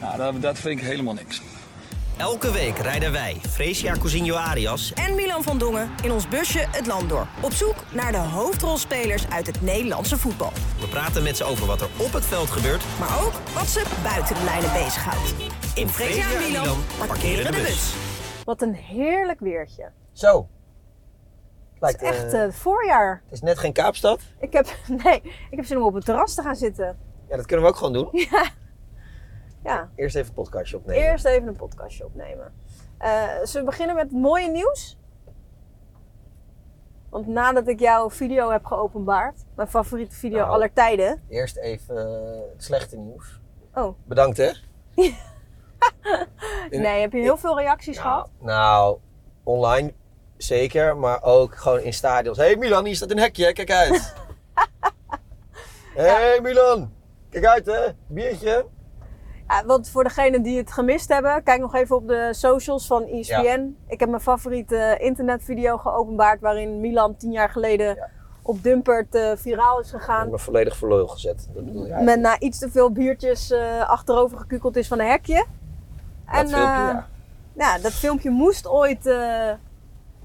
Nou, dat, dat vind ik helemaal niks. Elke week rijden wij, Fresia Cousinho Arias en Milan van Dongen in ons busje het land door. Op zoek naar de hoofdrolspelers uit het Nederlandse voetbal. We praten met ze over wat er op het veld gebeurt, maar ook wat ze buiten de lijnen bezighoudt. In Fresia en Milan parkeren de bus. Wat een heerlijk weertje. Zo. Lijkt, het is echt uh, voorjaar. Het is net geen Kaapstad. Ik heb, nee, ik heb zin om op het terras te gaan zitten. Ja, dat kunnen we ook gewoon doen. Ja. Ja. Eerst even een podcastje opnemen. Eerst even een podcastje opnemen. Uh, zullen we beginnen met het mooie nieuws? Want nadat ik jouw video heb geopenbaard, mijn favoriete video Nou. aller tijden. Eerst even uh, het slechte nieuws. Oh, Bedankt hè. nee, heb je heel veel reacties Nou, gehad? nou, online zeker, maar ook gewoon in stadions. Hé hey Milan, hier staat een hekje, kijk uit. Hé hey Milan, kijk uit hè, biertje. Ja, want voor degenen die het gemist hebben, kijk nog even op de socials van ESPN. Ik heb mijn favoriete internetvideo geopenbaard waarin Milan tien jaar geleden Ja. op Dumpert eh, viraal is Ik gegaan. ben volledig voor lul gezet. Dat Met na iets te veel biertjes eh, achterover gekukeld is van een hekje. Dat filmpje, eh, ja. ja, dat filmpje moest ooit eh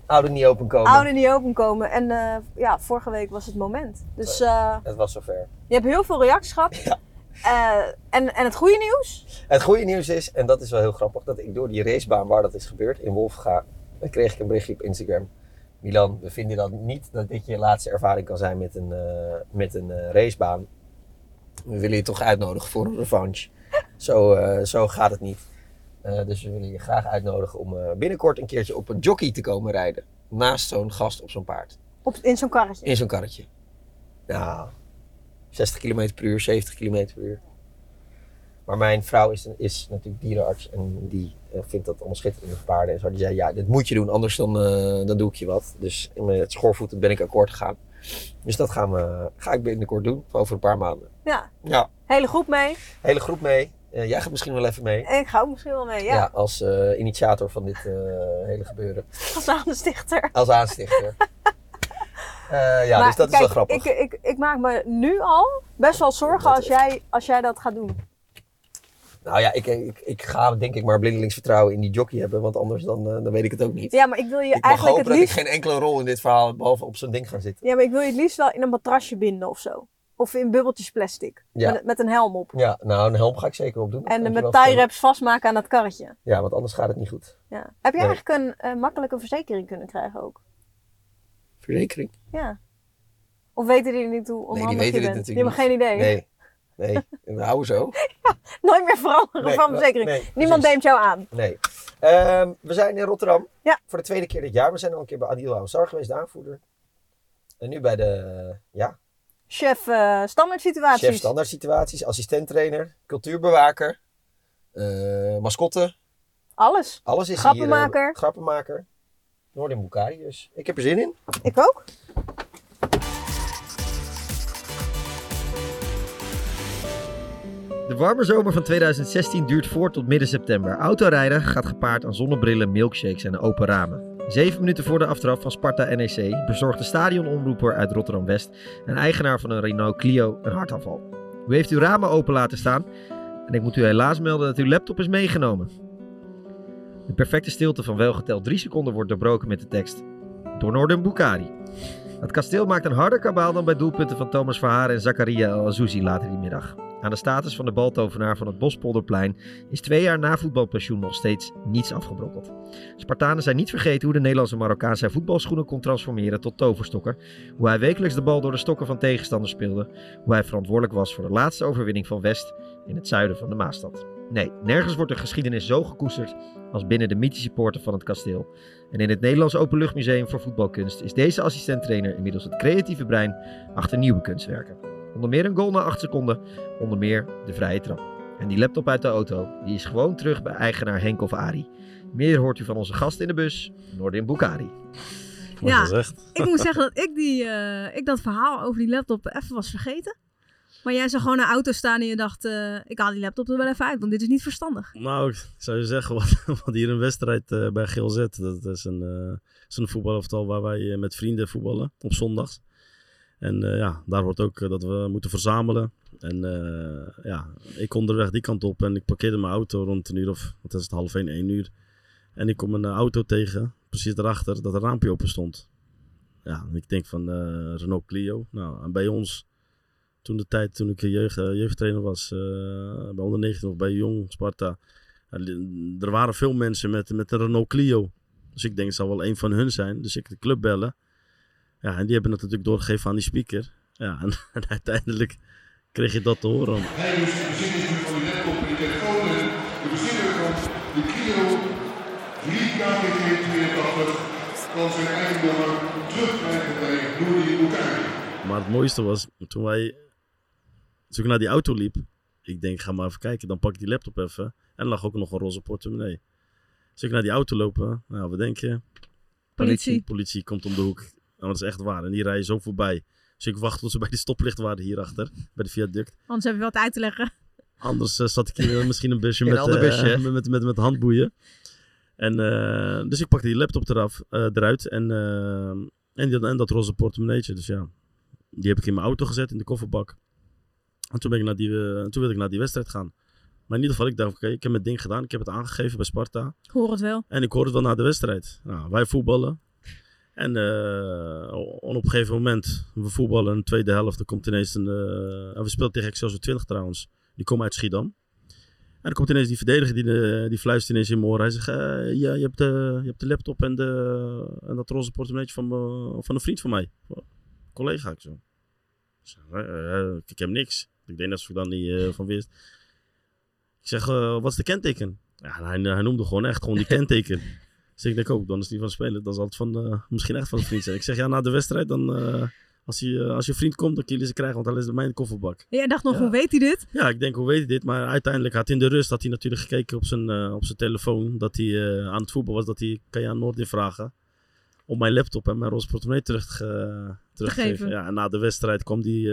Oude niet open komen. ouder niet openkomen. En eh, ja, vorige week was het moment. Dus eh, Het was zover. je hebt heel veel reacties gehad. Eh, en, en het goede nieuws? Het goede nieuws is, en dat is wel heel grappig, dat ik door die racebaan waar dat is gebeurd, in Wolfga, dan kreeg ik een berichtje op Instagram. Milan, we vinden dan niet dat dit je laatste ervaring kan zijn met een, eh, met een eh, racebaan. We willen je toch uitnodigen voor een revanche. Zo, zo gaat het niet. Dus we willen je graag uitnodigen om binnenkort een keertje op een jockey te komen rijden. Naast zo'n gast op zo'n paard. Op, in zo'n karretje. In zo'n karretje. Nou, 60 km per uur, 70 km per uur. Maar mijn vrouw is, is natuurlijk dierenarts en die eh, vindt dat allemaal schitterende paarden. En zo. Die zei, ja, dit moet je doen, anders dan, eh, dan doe ik je wat. Dus met schoorvoeten ben ik akkoord gegaan. Dus dat gaan we, ga ik binnenkort doen, over een paar maanden. Ja, Ja, hele groep mee. hele groep mee. Eh, jij gaat misschien wel even mee. En ik ga ook misschien wel mee, ja. als eh, initiator van dit hele gebeuren. Als aanstichter. Als aanstichter. Eh, ja, Maar dus dat is wel grappig. Ik, ik, ik maak me nu al best wel zorgen Dat als jij, als jij dat gaat doen. Nou ja, ik, ik, ik ga denk ik maar blindelings vertrouwen in die jockey hebben, want anders dan, eh, dan weet ik het ook niet. Ja, maar ik wil je ik eigenlijk hopen het dat liefst... ik geen enkele rol in dit verhaal behalve op zo'n ding gaan zitten. Ja, maar ik wil je het liefst wel in een matrasje binden of zo. Of in bubbeltjes plastic. Ja. Met, met een helm op. Ja, nou een helm ga ik zeker op doen. En met tie wraps vastmaken aan dat karretje. Ja, want anders gaat het niet goed. Ja. Heb je Nee. eigenlijk een eh, makkelijke verzekering kunnen krijgen ook? Verzekering? Ja. Of weten die niet hoe onhandig weten je bent? natuurlijk Die hebben geen idee. Nee. Nee, en we houden zo. Nooit meer veranderen Nee, van verzekering. nee, Niemand neemt jou aan. Nee. Ehm, we zijn in Rotterdam. Ja. Voor de tweede keer dit jaar. We zijn al een keer bij Adil Ansar geweest, de aanvoerder. En nu bij de ja, Chef eh standaard situaties. chef standaard situaties, assistent trainer, cultuurbewaker, eh, mascotte. Alles. Alles is Grappenmaker. hier. eh, grappenmaker. Noordin Bukari dus. Ik heb er zin in. Ik ook. De warme zomer van 2016 duurt voort tot midden september. Autorijden gaat gepaard aan zonnebrillen, milkshakes en open ramen. Zeven minuten voor de aftrap van Sparta NEC bezorgt de stadionomroeper uit Rotterdam-West en eigenaar van een Renault Clio een hartaanval. U heeft uw ramen open laten staan en ik moet u helaas melden dat uw laptop is meegenomen. De perfecte stilte van welgeteld drie seconden wordt doorbroken met de tekst door Noorden Bukari. Het kasteel maakt een harder kabaal dan bij doelpunten van Thomas Verhaar en Zakaria El Azouzi later die middag. Aan de status van de baltovenaar van het Bospolderplein is twee jaar na voetbalpensioen nog steeds niets afgebrokkeld. Spartanen zijn niet vergeten hoe de Nederlandse Marokkaan zijn voetbalschoenen kon transformeren tot toverstokken, hoe hij wekelijks de bal door de stokken van tegenstanders speelde, hoe hij verantwoordelijk was voor de laatste overwinning van West in het zuiden van de Maastad. Nee, nergens wordt de geschiedenis zo gekoesterd als binnen de mythische poorten van het kasteel. En in het Nederlands Openluchtmuseum voor Voetbalkunst is deze assistent-trainer inmiddels het creatieve brein achter nieuwe kunstwerken. Onder meer een goal na 8 seconden, onder meer de vrije trap. En die laptop uit de auto, die is gewoon terug bij eigenaar Henk of Ari. Meer hoort u van onze gast in de bus, Nordin Bukari. Ja, ik moet zeggen dat ik, die, uh, ik dat verhaal over die laptop even was vergeten. Maar jij zag gewoon een auto staan en je dacht, uh, ik haal die laptop er wel even uit, want dit is niet verstandig. Nou, ik zou je zeggen, wat, hier een wedstrijd uh, bij GLZ, dat is een, uh, een voetbalaftal waar wij met vrienden voetballen op zondags. En ja, daar wordt ook dat we moeten verzamelen. En ja, ik onderweg die kant op en ik parkeerde mijn auto rond een uur of, wat is het, half één, één uur. En ik kom een auto tegen, precies daarachter, dat een raampje open stond. Ja, ik denk van Renault Clio. Nou, en bij ons toen de tijd, toen ik jeugd, jeugdtrainer was, uh, bij onder 19 of bij Jong Sparta. er waren veel mensen met, met een Renault Clio. Dus ik denk, het zal wel een van hun zijn. Dus ik de club bellen. Ja, en die hebben het natuurlijk doorgegeven aan die speaker. Ja, en, en uiteindelijk kreeg je dat te horen. Hij is de van de laptop en de telefoon. De bezinner van de Clio 3 KPT 82 kan zijn eigendom bij. Maar het mooiste was, toen wij dus ik naar die auto liep, ik denk, ga maar even kijken. Dan pak ik die laptop even. En er lag ook nog een roze portemonnee. Dus ik naar die auto lopen. Nou, wat denk je? Politie. Politie komt om de hoek. Nou, dat is echt waar. En die rijden zo voorbij. Dus ik wacht tot ze bij die stoplicht waren hierachter. Bij de viaduct. Anders heb je wat uit te leggen. Anders uh, zat ik hier misschien een busje, met, een busje. Uh, met, met, met, handboeien. En, uh, dus ik pakte die laptop eraf, eruit. En, en, die, en dat roze portemonneetje. Dus ja, die heb ik in mijn auto gezet, in de kofferbak. En toen, ben ik naar die, uh, toen wilde ik naar die wedstrijd gaan. Maar in ieder geval, ik dacht, oké, ik heb mijn ding gedaan. Ik heb het aangegeven bij Sparta. Ik hoor het wel. En ik hoor het wel na de wedstrijd. Nou, wij voetballen. En uh, op een gegeven moment, we voetballen in de tweede helft. Er komt ineens een... Uh, en we spelen tegen Excelsior 20 trouwens. Die komen uit Schiedam. En er komt ineens die verdediger, die, die fluistert ineens in mijn oor. Hij zegt, ja, je hebt, de, je hebt de laptop en, de, en dat roze portemonneetje van, van een vriend van mij. Collega, ik zo. Ik heb niks. Ik denk dat ze dan niet uh, van wist. Ik zeg, uh, wat is de kenteken? Ja, hij, hij, noemde gewoon echt gewoon die kenteken. dus ik denk ook, dan is die van spelen. Dan zal het van, uh, misschien echt van een vriend zijn. Ik zeg, ja, na de wedstrijd, dan, als, je, als je vriend komt, dan kun je ze krijgen, want dan is het mijn kofferbak. Jij dacht nog, ja. hoe weet hij dit? Ja, ik denk, hoe weet hij dit? Maar uiteindelijk had hij in de rust, had hij natuurlijk gekeken op zijn, op zijn telefoon, dat hij aan het voetbal was, dat hij, kan je aan Noordin vragen, om mijn laptop en mijn roze portemonnee terug, terug te geven. Ja, en na de wedstrijd kwam die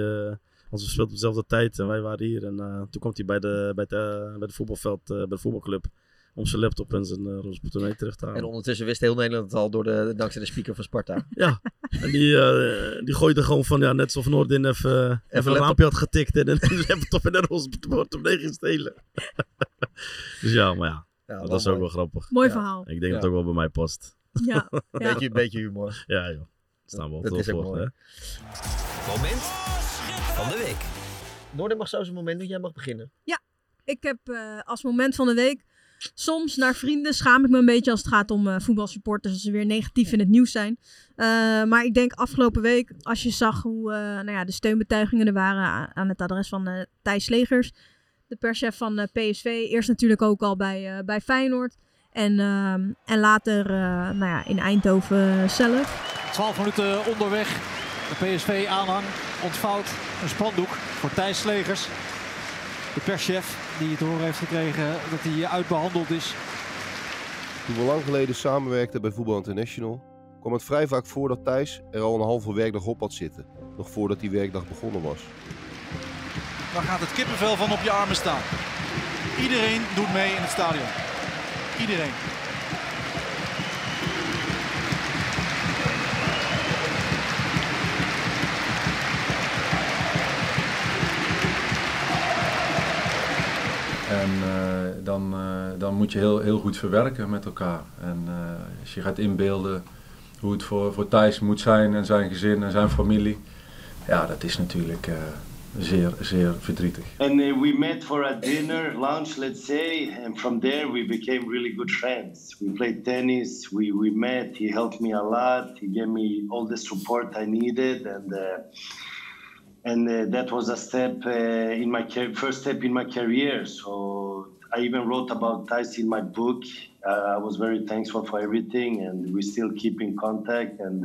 want we speelden op dezelfde tijd en wij waren hier. En uh, toen kwam hij bij de, bij, de, bij de voetbalveld, uh, bij de voetbalclub. Om zijn laptop en zijn uh, roze portemonnee terug te halen. En ondertussen wist heel Nederland het al door de, dankzij de speaker van Sparta. ja, en die, uh, die gooide gewoon van, ja, net alsof Noordin even, even, even een raampje had getikt. En een laptop en een roze portemonnee gestelen. dus ja, maar ja, ja dat is ook wel grappig. Mooi verhaal. Ik denk ja. dat het ook wel bij mij past. Ja. ja. beetje, beetje humor. Ja, joh. Staan we op dat is voor? Moment van de week. Noorden mag zo zijn moment doen, jij mag beginnen. Ja, ik heb uh, als moment van de week. Soms naar vrienden schaam ik me een beetje als het gaat om uh, voetbalsupporters. Als ze weer negatief in het nieuws zijn. Uh, maar ik denk afgelopen week, als je zag hoe nou ja, de steunbetuigingen er waren aan het adres van Thijs Legers. De perschef van PSV. Eerst natuurlijk ook al bij, bij Feyenoord. En, en later nou ja, in Eindhoven zelf. 12 minuten onderweg. De PSV-aanhang ontvouwt een spandoek voor Thijs Slegers. De perschef die het horen heeft gekregen dat hij uitbehandeld is. Toen we lang geleden samenwerkten bij Voetbal International, kwam het vrij vaak voor dat Thijs er al een halve werkdag op had zitten. Nog voordat die werkdag begonnen was. Dan gaat het kippenvel van op je armen staan. Iedereen doet mee in het stadion. Iedereen. En uh, dan, uh, dan moet je heel, heel goed verwerken met elkaar. En uh, als je gaat inbeelden hoe het voor, voor Thijs moet zijn en zijn gezin en zijn familie. Ja, dat is natuurlijk zeer, zeer verdrietig. And we met for a dinner, lunch, let's say. And from there we became really good friends. We played tennis, we, we met, he helped me a lot. He gave me all the support I needed. And and uh, that was a step uh, in my first step in my career. So I even wrote about Thais in my book. Uh, I was very thankful for everything, and we still keep in contact. And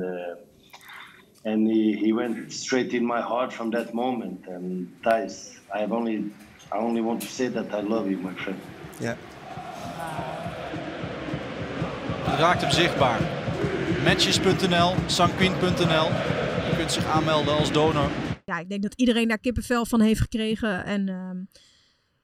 and he, he went straight in my heart from that moment. And Thais, I have only I only want to say that I love you, my friend. Ja. Het raakt hem zichtbaar. Matches.nl, sanquin.nl. Je kunt zich aanmelden als donor. Ja, ik denk dat iedereen daar kippenvel van heeft gekregen. En ehm,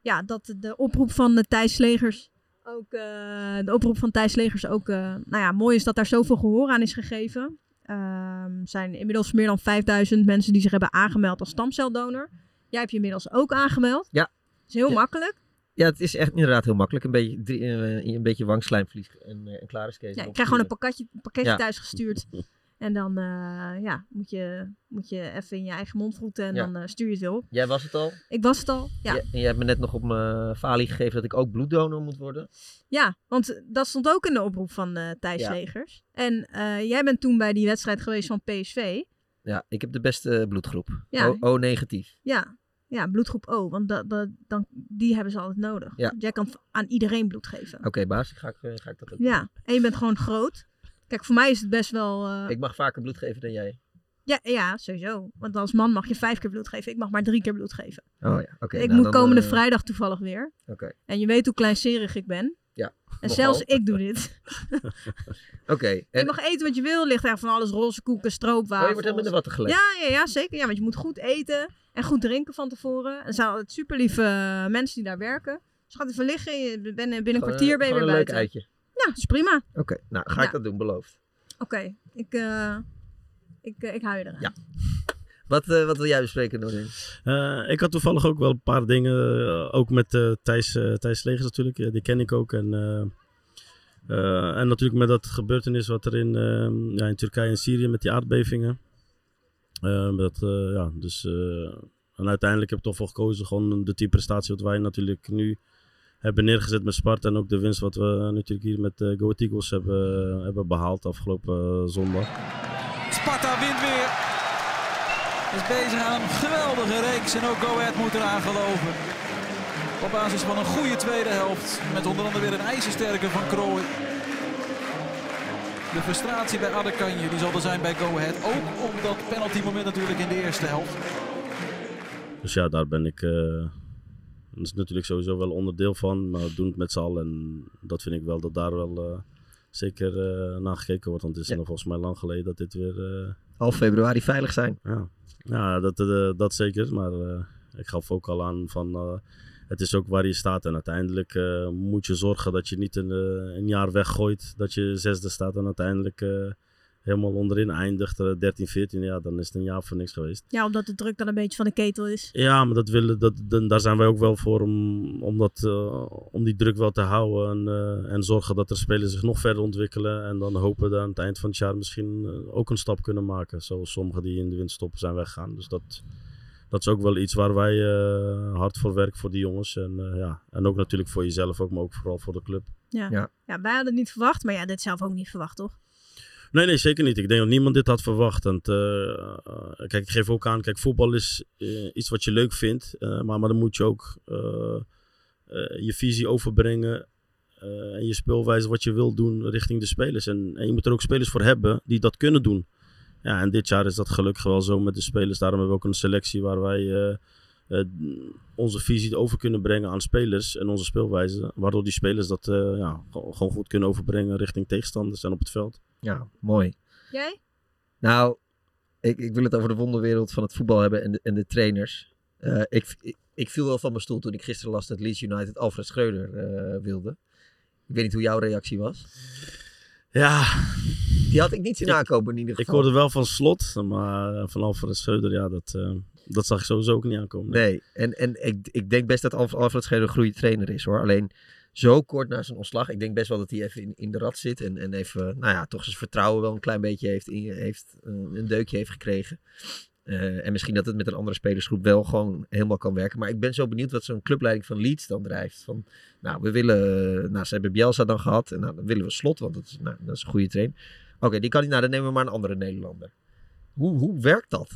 ja, dat de oproep van de Thijs Legers ook, eh, de oproep van Thijs Legers ook, eh, nou ja, mooi is dat daar zoveel gehoor aan is gegeven. Ehm, zijn inmiddels meer dan 5000 mensen die zich hebben aangemeld als stamceldonor. Jij hebt je inmiddels ook aangemeld. Ja. Dat is heel Ja. makkelijk. Ja, het is echt inderdaad heel makkelijk. Een beetje, drie, eh, een beetje wangslijmvlies en, en klaar is Kees. Ja, je krijgt gewoon een pakketje, pakketje Ja. thuis gestuurd. En dan eh, ja, moet, je, moet je even in je eigen mond vroeten en Ja. dan eh, stuur je het weer op. Jij was het al? Ik was het al, ja. En jij hebt me net nog op mijn falie gegeven dat ik ook bloeddonor moet worden. Ja, want dat stond ook in de oproep van eh Thijs Ja. Legers. En jij bent toen bij die wedstrijd geweest van PSV. Ja, ik heb de beste bloedgroep. Ja. O, O negatief. Ja, ja bloedgroep O, want dat, dat, dan, die hebben ze altijd nodig. Jij kan aan iedereen bloed geven. Oké, baas, ga ik, ga ik dat ook doen. Ja, en je bent gewoon groot. Kijk, voor mij is het best wel... eh, Ik mag vaker bloed geven dan jij. ja, ja, sowieso. Want als man mag je vijf keer bloed geven. Ik mag maar drie keer bloed geven. Oh ja, oké. ik nou, moet komende eh, vrijdag toevallig weer. Oké. En je weet hoe kleinserig ik ben. Ja. En zelfs ik doe dit. Oké. Je en- mag eten wat je wil. Ligt er van alles roze koeken, stroopwafels. Oh, je wordt helemaal in de watten gelegd. Ja, ja, ja, zeker. Ja, want je moet goed eten en goed drinken van tevoren. Er zijn altijd super lieve mensen die daar werken. Dus ga even liggen. Je bent binnen een kwartier ben je weer een leuk buiten. Eitje. Ja, is prima. Oké, nou ga ik Ja. dat doen, beloofd. Oké, ik, eh, ik, eh, ik hou je eraan. Ja. Wat, eh, wat wil jij bespreken, Norin? Eh, ik had toevallig ook wel een paar dingen, ook met eh, Thijs, eh, Thijs Legers natuurlijk, die ken ik ook. En, eh, eh, en natuurlijk met dat gebeurtenis wat er in, eh, ja, in Turkije en Syrië met die aardbevingen. Dat, eh, ja, dus, eh, en uiteindelijk heb ik toch voor gekozen, gewoon de teamprestatie wat wij natuurlijk nu hebben neergezet met Sparta. En ook de winst wat we natuurlijk hier met uh, Go Ahead Eagles hebben, hebben behaald afgelopen eh, zondag. Sparta wint weer. Is bezig aan een geweldige reeks en ook Go Ahead moet eraan geloven. Op basis van een goede tweede helft. Met onder andere weer een ijzersterke van Krooi. De frustratie bij Adekanje die zal er zijn bij Go Ahead. Ook op dat penalty moment natuurlijk in de eerste helft. Dus ja, daar ben ik. eh, dat is natuurlijk sowieso wel onderdeel van. Maar we doen het met z'n allen. En dat vind ik wel dat daar wel eh, zeker eh, naar gekeken wordt. Want het is nog volgens mij lang geleden dat dit weer. eh, Half februari veilig zijn. Ja, ja dat, dat zeker. Maar ik gaf ook al aan van. het is ook waar je staat. En uiteindelijk moet je zorgen dat je niet een, een jaar weggooit. Dat je zesde staat en uiteindelijk helemaal onderin eindigt. eh, 13, 14. Ja, dan is het een jaar voor niks geweest. Ja, omdat de druk dan een beetje van de ketel is. Ja, maar dat willen, dat, dan- daar zijn wij ook wel voor om, om, dat, eh, om die druk wel te houden. En, eh, en zorgen dat de spelers zich nog verder ontwikkelen. En dan hopen we aan het eind van het jaar misschien eh, ook een stap kunnen maken. Zoals sommigen die in de winterstop zijn weggaan. Dus dat, dat is ook wel iets waar wij eh, hard voor werken voor die jongens. En, eh, ja. en ook natuurlijk voor jezelf, ook, maar ook vooral voor de club. Ja. Ja. wij hadden het niet verwacht, maar ja, dit zelf ook niet verwacht, toch? Nee, nee, zeker niet. Ik denk dat niemand dit had verwacht. En, eh, eh, kijk, ik geef ook aan, kijk, voetbal is eh, iets wat je leuk vindt. maar, maar dan moet je ook je visie overbrengen. en je speelwijze wat je wil doen richting de spelers. En, en je moet er ook spelers voor hebben die dat kunnen doen. Ja, en dit jaar is dat gelukkig wel zo met de spelers. Daarom hebben we ook een selectie waar wij onze visie over kunnen brengen aan spelers en onze speelwijze. Waardoor die spelers dat ja, gewoon goed kunnen overbrengen richting tegenstanders en op het veld. Ja, mooi. Jij? Nou, ik, ik wil het over de wonderwereld van het voetbal hebben en de, en de trainers. Eh, ik, ik, ik viel wel van mijn stoel toen ik gisteren las dat Leeds United Alfred Schreuder eh, wilde. Ik weet niet hoe jouw reactie was. Ja. Die had ik niet zien aankomen in ieder Ik geval. hoorde wel van Slot, maar van Alfred Schreuder, ja, dat, eh, dat zag ik sowieso ook niet aankomen. Nee, en, en ik, ik denk best dat Alf- Alfred Schreuder een goede trainer is hoor. Alleen zo kort na zijn ontslag. Ik denk best wel dat hij even in, in de rat zit. En, en even, nou ja, toch zijn vertrouwen wel een klein beetje heeft, heeft eh, een deukje heeft gekregen. Eh, en misschien dat het met een andere spelersgroep wel gewoon helemaal kan werken. Maar ik ben zo benieuwd wat zo'n clubleiding van Leeds dan drijft. Van, nou, we willen, nou, ze hebben Bielsa dan gehad. En nou, dan willen we Slot, want dat is, nou, dat is een goede trainer. Oké, die kan niet, nou, dan nemen we maar een andere Nederlander. Hoe, hoe werkt dat?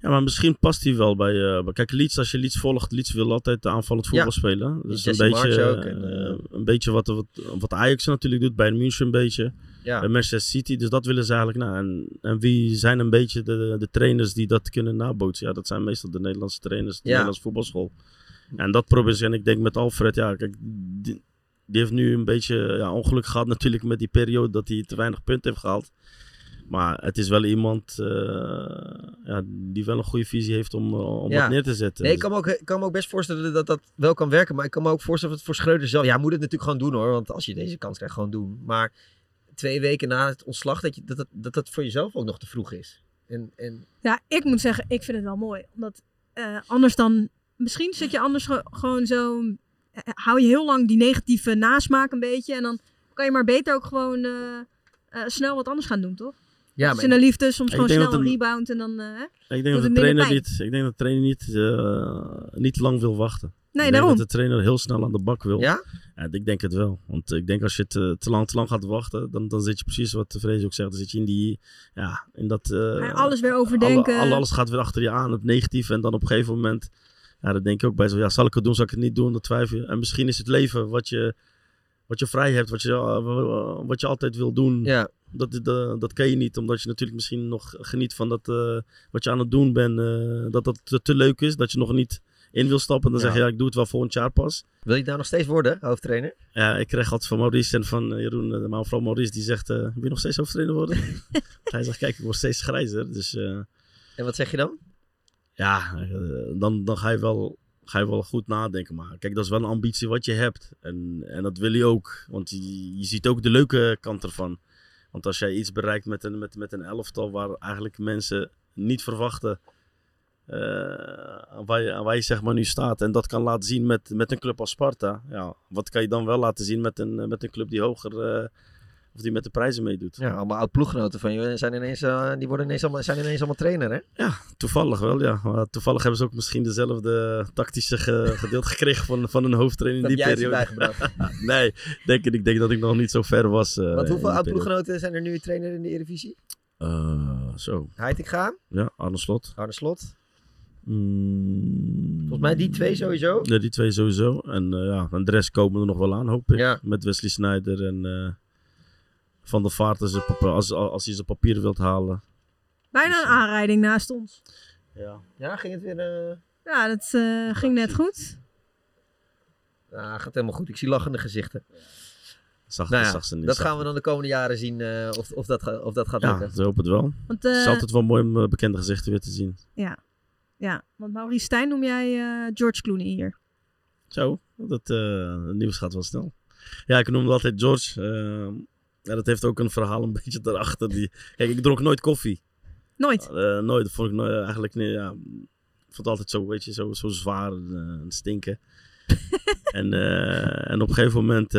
Ja, maar misschien past hij wel bij... eh, kijk, Leeds, als je Leeds volgt, Leeds wil altijd aanvallend voetbal Ja. spelen. Dus een beetje, en, eh, een beetje wat, wat, wat Ajax natuurlijk doet, bij München een beetje. Ja. Bij Manchester City, dus dat willen ze eigenlijk. Nou, en, en wie zijn een beetje de, de trainers die dat kunnen nabootsen? Ja, dat zijn meestal de Nederlandse trainers, de Ja. Nederlandse voetbalschool. En dat proberen ze. En ik denk met Alfred, ja, kijk, die, die heeft nu een beetje ja, ongeluk gehad natuurlijk met die periode dat hij te weinig punten heeft gehaald. Maar het is wel iemand eh, ja, die wel een goede visie heeft om, eh, om Ja. wat neer te zetten. Nee, ik kan, me ook, ik kan me ook best voorstellen dat dat wel kan werken. Maar ik kan me ook voorstellen dat het voor Schreuder zelf... Ja, hij moet het natuurlijk gewoon doen hoor. Want als je deze kans krijgt, gewoon doen. Maar twee weken na het ontslag, dat je, dat, dat, dat dat voor jezelf ook nog te vroeg is. En, en Ja, ik moet zeggen, ik vind het wel mooi. Omdat eh, anders dan... Misschien zit je anders ge- gewoon zo... hou je heel lang die negatieve nasmaak een beetje. En dan kan je maar beter ook gewoon eh, eh, snel wat anders gaan doen, toch? Ja, in de liefde soms Ik gewoon snel een rebound en dan... eh, Ik denk, dat de trainer niet, ik denk dat de trainer niet, niet lang wil wachten. Nee, ik denk daarom. dat de trainer heel snel aan de bak wil. Ja? ik denk het wel. Want ik denk als je te, te, lang, te lang gaat wachten, dan, dan zit je precies wat de Vrees ook zegt. Dan zit je in, die, ja, in dat... eh, alles weer overdenken. alle- alle- alles gaat weer achter je aan, het negatieve. En dan op een gegeven moment, ja, dan denk je ook bij zo, ja, zal ik het doen, zal ik het niet doen? Dan twijfel je. En misschien is het leven wat je, wat je vrij hebt, wat je, eh, wat je altijd wil doen. Ja. Dat, dat, dat ken je niet, omdat je natuurlijk misschien nog geniet van dat, eh, wat je aan het doen bent. eh, dat dat te, te leuk is, dat je nog niet in wil stappen. Dan Ja. zeg je, ja, ik doe het wel volgend jaar pas. wil je nou nog steeds worden, hoofdtrainer? Ja, ik kreeg altijd van Maurice en van eh, Jeroen, maar vooral Maurice, die zegt, wil je nog steeds hoofdtrainer worden? Hij zegt, kijk, ik word steeds grijzer. Dus, En wat zeg je dan? ja, dan, dan ga, je wel, ga je wel goed nadenken. Maar kijk, dat is wel een ambitie wat je hebt. En, en dat wil je ook. Want je, je ziet ook de leuke kant ervan. Want als jij iets bereikt met een, met, met een elftal waar eigenlijk mensen niet verwachten eh, waar, je, waar je zeg maar nu staat. En dat kan laten zien met, met een club als Sparta. Ja, wat kan je dan wel laten zien met een, met een club die hoger... eh, of die met de prijzen meedoet. Ja, allemaal oud ploeggenoten van je zijn ineens, eh, die worden ineens allemaal, zijn ineens allemaal trainer, hè? Ja, toevallig wel, ja. Maar toevallig hebben ze ook misschien dezelfde tactische ge- gedeelte gekregen van, van een hoofdtrainer in die jij periode. bijgebracht. nee, denk, ik- ik denk dat ik nog niet zo ver was. eh, Want in hoeveel die oud periode. ploeggenoten zijn er nu trainer in de Eredivisie? Eh, zo. Heitinga, Ja, Arne Slot. Arne Slot. Mm, Volgens mij die twee sowieso. Ja, die twee sowieso. En eh, ja, en de rest komen er nog wel aan, hoop ik. Ja. Met Wesley Sneijder en eh, Van der Vaart als, als, als hij zijn papieren wilt halen. Bijna een aanrijding naast ons. Ja. Ja, ging het weer... eh Ja, dat eh, ging net goed. Ja, gaat helemaal goed. Ik zie lachende gezichten. Zag, Nou ja, zag ze niet. dat zag gaan we dan de komende jaren zien eh, of, of, dat, ga- of dat gaat Ja, lukken. ik hoop het wel. Want, het is eh, altijd wel mooi om eh, bekende gezichten weer te zien. Ja. ja, want Maurice Stijn noem jij eh, George Clooney hier. Zo, dat eh, het nieuws gaat wel snel. Ja, ik noemde altijd George. Ja, dat heeft ook een verhaal een beetje daarachter. Die... Kijk, ik dronk nooit koffie. Nooit? Eh, nooit. Dat vond ik nooit, eigenlijk. Ja, vond het altijd zo, weet je, zo, zo zwaar en eh, en stinken. en, eh, en op een gegeven moment,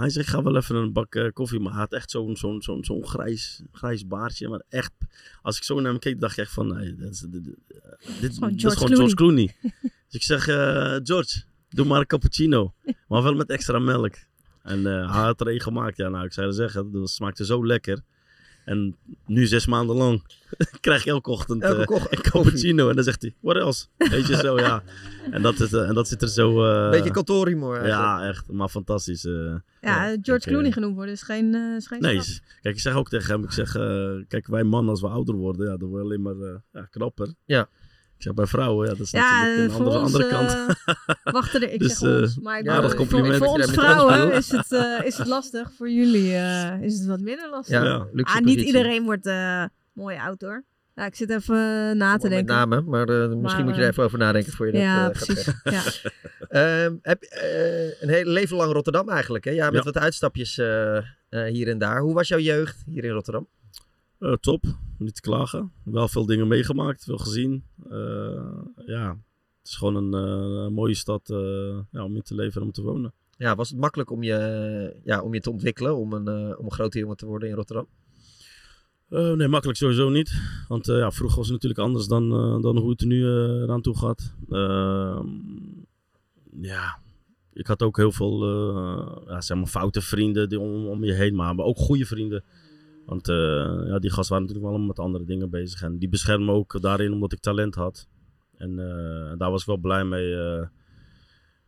hij zegt, ik ga wel even een bak koffie. Maar hij had echt zo'n zo'n zo'n zo'n grijs, grijs baardje. Maar echt, als ik zo naar hem keek, dacht ik echt van, nee, dit is, dit, dit, dit is Gewoon is George Clooney. Clooney. dus ik zeg, George, doe maar een cappuccino. Maar wel met extra melk. En eh, hij had er één gemaakt. Ja, nou, ik zou zeggen, dat smaakte zo lekker. En nu zes maanden lang krijg je elke ochtend Elke eh, koch- een cappuccino. En dan zegt hij, what else? Weet je zo, ja. En dat, is, eh, en dat zit er zo... eh, Beetje kantoorhumor Ja, eigenlijk. echt. Maar fantastisch. eh. Ja, George Clooney genoemd worden is geen, eh, is geen Nee, kijk, ik zeg ook tegen hem, ik zeg, kijk, wij mannen als we ouder worden, ja, dan worden we alleen maar eh, ja, knapper. Ja. Ik zeg, bij vrouwen, ja, dat is Ja, natuurlijk een eh, andere, ons, andere kant. wachten er, ik Dus, zeg ons, eh, maar ik aardig compliment. Voor, voor dat ons met vrouwen is het, eh, is het lastig, voor jullie eh, is het wat minder lastig. Ja, Ja. luxe ah, niet iedereen wordt eh mooie autor. Ja, ik zit even na te Met denken. name, maar eh, misschien Maar, moet je er even over nadenken voor je dat ja, eh, gaat precies. zeggen. Ehm, heb, een hele leven lang Rotterdam eigenlijk, hè? Ja, met Ja. wat uitstapjes hier en daar. Hoe was jouw jeugd hier in Rotterdam? Eh, top, niet te klagen. Wel veel dingen meegemaakt, veel gezien. Eh, ja, het is gewoon een eh, mooie stad ja, om in te leven en om te wonen. Ja, was het makkelijk om je, ja, om je te ontwikkelen, om een, om een grote jongen te worden in Rotterdam? Nee, makkelijk sowieso niet. Want eh, ja, vroeger was het natuurlijk anders dan, dan hoe het er nu eraan toe gaat. Ehm, ja, ik had ook heel veel ja, zeg maar foute vrienden die om, om je heen, maar, maar ook goede vrienden. Want eh, ja, die gasten waren natuurlijk wel allemaal met andere dingen bezig. En die beschermen me ook daarin omdat ik talent had. En eh, daar was ik wel blij mee. eh.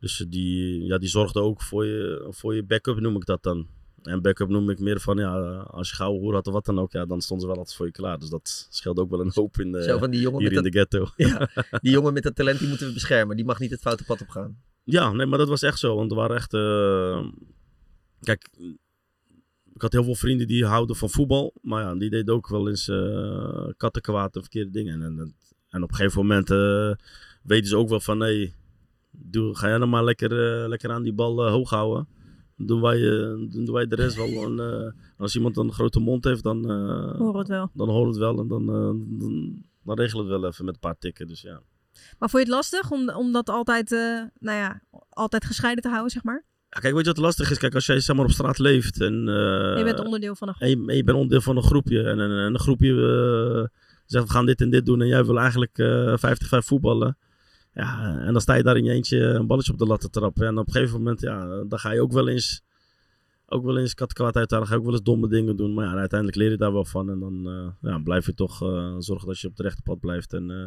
dus die, ja, die zorgden ook voor je, voor je backup, noem ik dat dan. En backup noem ik meer van, ja, als je gauw hoer had of wat dan ook, ja, dan stonden ze wel altijd voor je klaar. Dus dat scheelt ook wel een hoop in de, Zo van die jongen hier in de ghetto. Ja, die jongen met dat talent die moeten we beschermen. Die mag niet het foute pad op gaan. Ja, nee, maar dat was echt zo. Want er waren echt... kijk, ik had heel veel vrienden die houden van voetbal. Maar ja, die deden ook wel eens eh kattenkwaad en verkeerde dingen. En, en, en op een gegeven moment eh, weten ze ook wel van... Nee, doe, ga jij dan maar lekker, eh, lekker aan die bal hoog houden. Dan doen wij, dan doen wij de rest wel. En, als iemand een grote mond heeft, dan... we het wel. Dan we het wel. En dan, dan, dan regelen we het wel even met een paar tikken. Dus ja. Maar vond je het lastig om, om dat altijd, nou ja, altijd gescheiden te houden, zeg maar? Ja, Kijk, weet je wat lastig is? Kijk, als jij zeg maar, op straat leeft en... eh, je bent onderdeel van een groep. En je, en je bent onderdeel van een groepje. En een, een groepje eh, zegt, we gaan dit en dit doen. En jij wil eigenlijk eh 50-5 voetballen. Ja, en dan sta je daar in je eentje een balletje op de lat te trappen. En op een gegeven moment, ja, dan ga je ook wel eens... Ook wel eens kattenkwaad uithalen. Ga je ook wel eens domme dingen doen. Maar ja, uiteindelijk leer je daar wel van. En dan eh, ja, blijf je toch eh, zorgen dat je op het rechte pad blijft. En, eh,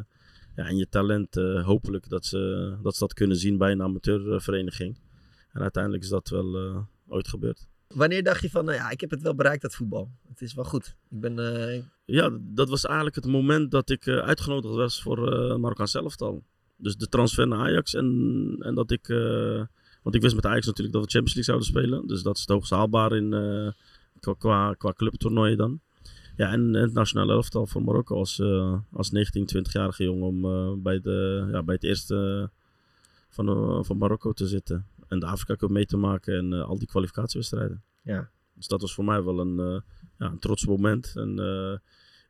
ja, en je talent, eh, hopelijk dat ze, dat ze dat kunnen zien bij een amateurvereniging. En uiteindelijk is dat wel eh, ooit gebeurd. Wanneer dacht je van, nou ja, ik heb het wel bereikt, dat voetbal. Het is wel goed. Ik ben... eh, Ja, dat was eigenlijk het moment dat ik eh, uitgenodigd was voor Marokkaans elftal. Dus de transfer naar Ajax en, en dat ik... want ik wist met Ajax natuurlijk dat we Champions League zouden spelen. Dus dat is het hoogst haalbaar in, qua, qua, qua clubtoernooien dan. Ja, en, en het nationale elftal voor Marokko als, als 19, 20-jarige jongen om bij, de, ja, bij het eerste van, van Marokko te zitten. En de Afrika Cup mee te maken en eh, al die kwalificatiewedstrijden. Ja. Dus dat was voor mij wel een, eh, ja, een trots moment. En eh,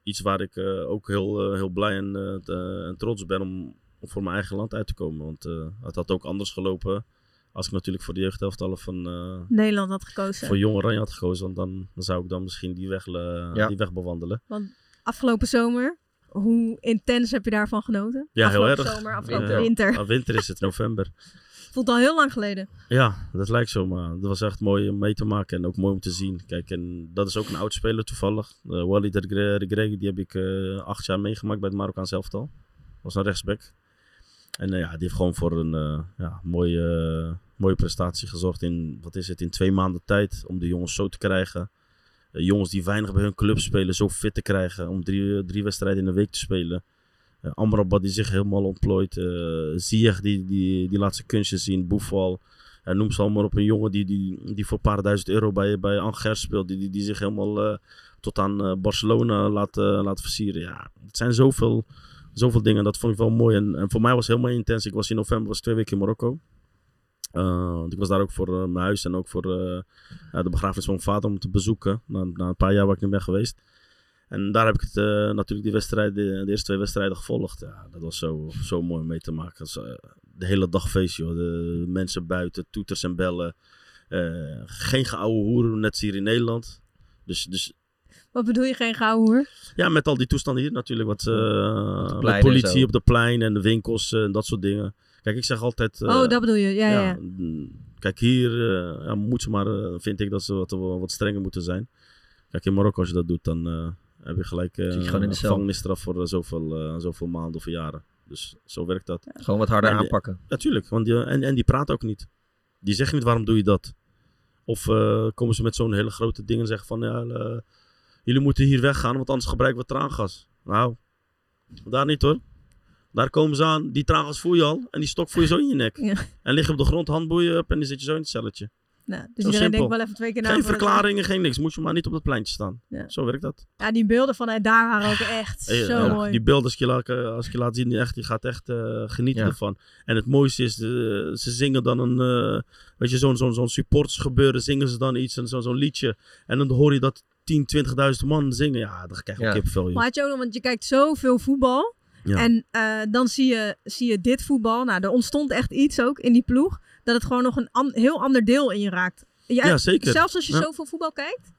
iets waar ik eh, ook heel, heel blij en, eh, te- en trots ben om, om voor mijn eigen land uit te komen. Want eh, het had ook anders gelopen als ik natuurlijk voor de jeugdelftallen van, eh, Nederland had gekozen. voor Jong Oranje had gekozen. Want dan, dan zou ik dan misschien die weg, Ja. die weg bewandelen. Want afgelopen zomer, hoe intens heb je daarvan genoten? Ja, heel erg. zomer, afgelopen winter. Ah, winter is het, november. Voelt al heel lang geleden. Ja, dat lijkt zo, maar dat was echt mooi om mee te maken en ook mooi om te zien. Kijk, en dat is ook een oud speler toevallig. Uh, Wally de Gre- de Gregi, die heb ik eh, acht jaar meegemaakt bij het Marokkaans elftal. Was een rechtsback. En eh, ja, die heeft gewoon voor een ja, mooie, mooie prestatie gezorgd in, wat is het, in twee maanden tijd. Om de jongens zo te krijgen. Jongens die weinig bij hun club spelen, zo fit te krijgen. Om drie, drie wedstrijden in een week te spelen. Uh, Amrabat die zich helemaal ontplooit. Uh, Ziyech die, die, die laat kunstjes zien. Boefal. Uh, noem ze allemaal op een jongen die, die, die voor een paar duizend euro bij, bij Angers speelt. Die, die, die zich helemaal tot aan Barcelona laat, laat versieren. Ja, het zijn zoveel, zoveel dingen. Dat vond ik wel mooi. En, en voor mij was het helemaal intens. Ik was in november was twee weken in Marokko. Ik was daar ook voor mijn huis en ook voor de begrafenis van mijn vader om te bezoeken. Na, na, een paar jaar waar ik niet ben geweest. En daar heb ik het, uh, natuurlijk die wedstrijd, de, de, eerste twee wedstrijden gevolgd. Ja, dat was zo, zo mooi om mee te maken. Was, uh, de hele dag feest, joh. De mensen buiten, toeters en bellen. Uh, geen geouwe hoeren, net hier in Nederland. Dus, dus wat bedoel je, geen gouden hoer? Ja, met al die toestanden hier natuurlijk. Wat, uh, met politie op de plein en de winkels en dat soort dingen. Kijk, ik zeg altijd... Uh, oh, dat bedoel je, ja, ja. ja. Kijk, hier uh, ja, moet ze maar, vind ik dat ze wat, wat strenger moeten zijn. Kijk, in Marokko als je dat doet, dan heb je gelijk uh, je gewoon in de cel. gevangenisstraf voor zoveel, zoveel maanden of jaren. Dus zo werkt dat. Ja. Gewoon wat harder en aanpakken. Natuurlijk, want die, en, en die praten ook niet. Die zeggen niet, waarom doe je dat? Of komen ze met zo'n hele grote ding en zeggen van, ja, jullie moeten hier weggaan, want anders gebruiken we traangas. Nou, daar niet hoor. Daar komen ze aan, die traangas voel je al en die stok voel je zo in je nek. Ja. En lig je op de grond, handboeien op en dan zit je zo in het celletje. Nou, dus iedereen denkt wel even twee keer na. Geen verklaringen, geen niks. Moet je maar niet op het pleintje staan. Ja. Zo werkt dat. Ja, die beelden vanuit daar waren ook echt ja, zo ja, mooi. Die beelden, als je laat, als ik je laat zien, echt, je gaat echt uh, genieten ervan. En het mooiste is, uh, ze zingen dan een, uh, weet je, zo'n zo'n zo'n supporters gebeuren, zingen ze dan iets, en zo'n zo liedje. En dan hoor je dat 10, 20.000 man zingen. Ja, dan krijg je ja. kipvel. Maar had je ook nog, want je kijkt zoveel voetbal. Ja. En uh, dan zie je, zie je dit voetbal. Nou, er ontstond echt iets ook in die ploeg. Dat het gewoon nog een an heel ander deel in je raakt. Ja, ja zeker. Zelfs als je ja. zoveel voetbal kijkt?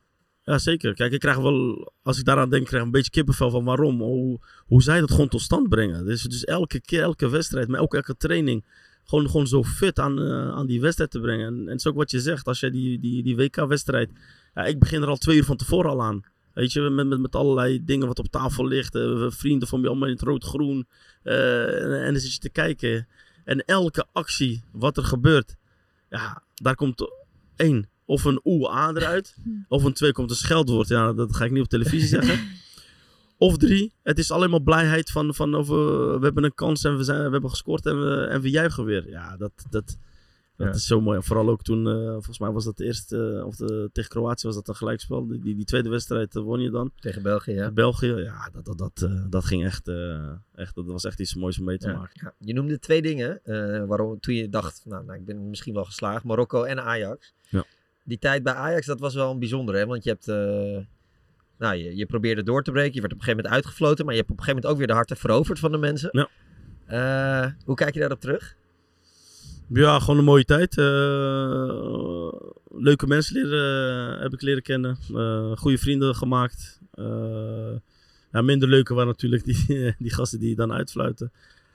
Ja, zeker. Kijk, ik krijg wel, als ik daaraan denk, krijg ik een beetje kippenvel van waarom. Hoe, hoe zij dat gewoon tot stand brengen. Dus, dus elke keer, elke wedstrijd, maar ook elke training. Gewoon, gewoon zo fit aan, uh, aan die wedstrijd te brengen. En, en het is ook wat je zegt, als je die, die, die WK-wedstrijd. Ja, ik begin er al twee uur van tevoren al aan. Weet je, met, met, met allerlei dingen wat op tafel ligt. Uh, vrienden van me allemaal in het rood-groen. Uh, en, en dan zit je te kijken. En elke actie, wat er gebeurt. Ja, daar komt één. Of een oe-a eruit. Of een twee komt een scheldwoord. Ja, dat ga ik niet op televisie zeggen. Of drie, het is alleen maar blijheid van, van over, we hebben een kans en we, zijn, we hebben gescoord en we, en we juichen weer. Ja, dat, dat, Dat Ja. is zo mooi. Vooral ook toen, eh, volgens mij was dat de eerste, eh, of de, tegen Kroatië was dat een gelijkspel. Die, die, die tweede wedstrijd eh, won je dan. Tegen België, ja. België, ja, dat, dat, dat, dat ging echt, echt, dat was echt iets moois om mee te Ja, maken. ja. Je noemde twee dingen waarom toen je dacht, nou, nou, ik ben misschien wel geslaagd. Marokko en Ajax. Ja. Die tijd bij Ajax, dat was wel een bijzondere, hè? Want je hebt, nou, je, je probeerde door te breken. Je werd op een gegeven moment uitgefloten, maar je hebt op een gegeven moment ook weer de harten veroverd van de mensen. Ja. Hoe kijk je daarop terug? Ja, gewoon een mooie tijd. Eh, leuke mensen leren, heb ik leren kennen. Eh goede vrienden gemaakt. Eh, ja, minder leuke waren natuurlijk die, die gasten die dan uitfluiten.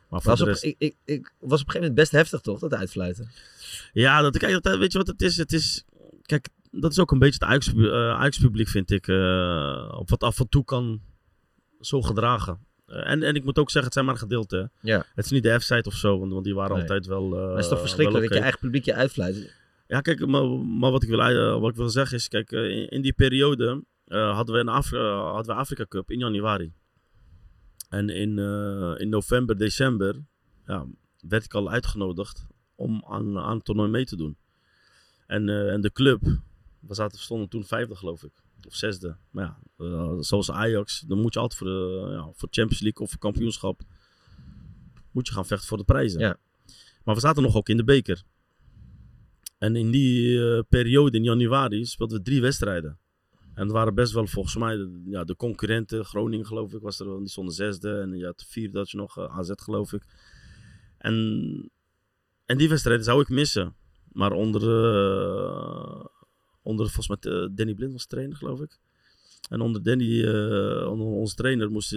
Maar Was op, rest... ik, ik, ik was op een gegeven moment best heftig, toch? Dat uitfluiten. Ja, dat, kijk, dat, weet je wat het is? Het is kijk, dat is ook een beetje het Ajax, Ajax-publiek, vind ik. op wat af en toe kan zo gedragen. Eh, en, en ik moet ook zeggen, het zijn maar een gedeelte. hè. Ja. Het is niet de F-site of zo, want, want die waren Nee. altijd wel. eh, Maar het is toch verschrikkelijk dat je eigen publiek je uitfluit? Ja, kijk, maar, maar wat, ik wil, eh, wat ik wil zeggen is, kijk, in, in die periode hadden we een hadden we Afrika Cup in januari. En in, in november, december ja, werd ik al uitgenodigd om aan, aan het toernooi mee te doen. En, en de club, we zaten, stonden toen vijfde geloof ik, of zesde. Maar ja, eh, zoals Ajax, dan moet je altijd voor de ja, voor Champions League of voor kampioenschap, moet je gaan vechten voor de prijzen. Ja. Maar we zaten nog ook in de beker. En in die eh, periode, in januari, speelden we drie wedstrijden. En het waren best wel volgens mij de, ja, de concurrenten. Groningen geloof ik was er wel, die stonden zesde. En je had vierde dat je nog, eh, AZ geloof ik. En, en die wedstrijden zou ik missen. Maar onder, onder volgens mij eh, Danny Blind was trainer geloof ik. En onder Danny, eh, onder onze trainer, moest,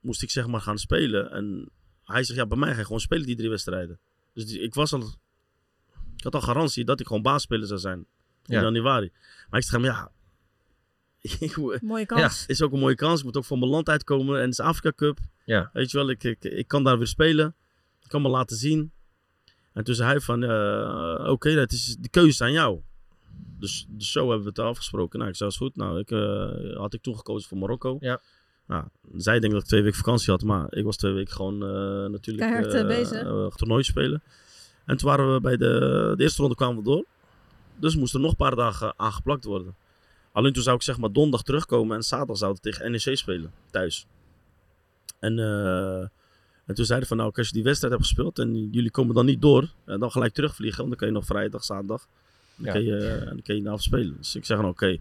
moest ik zeg maar gaan spelen. En hij zegt, ja bij mij ga je gewoon spelen die drie wedstrijden. Dus die- ik was al ik had al garantie dat ik gewoon baasspeler zou zijn. In Ja. januari. Maar ik zeg hem, ja. ik Mooie kans. Ja, is ook een mooie kans. Ik moet ook voor mijn land uitkomen. En het is Afrika Cup. Ja. Weet je wel, ik, ik, ik kan daar weer spelen. Ik kan me laten zien. En toen zei hij van, eh, oké, dat is de keuze is aan jou. Dus, dus zo hebben we het afgesproken. Nou, ik zei, is goed. Nou, ik, eh, had ik toen gekozen voor Marokko. Ja. Nou, zij denkt dat ik twee weken vakantie had, maar ik was twee weken gewoon eh, natuurlijk Keihard, bezig. toernooi spelen. En toen waren we bij de, de eerste ronde kwamen we door. Dus moesten er nog een paar dagen aangeplakt worden. Alleen toen zou ik zeg maar donderdag terugkomen en zaterdag zouden we tegen NEC spelen, thuis. En, eh, en toen zeiden van nou, als je die wedstrijd hebt gespeeld en jullie komen dan niet door, eh, dan gelijk terugvliegen. Want dan kan je nog vrijdag, zaterdag, dan, Ja. kun, je, eh, dan kun je de avond spelen. Dus ik zeg van oké,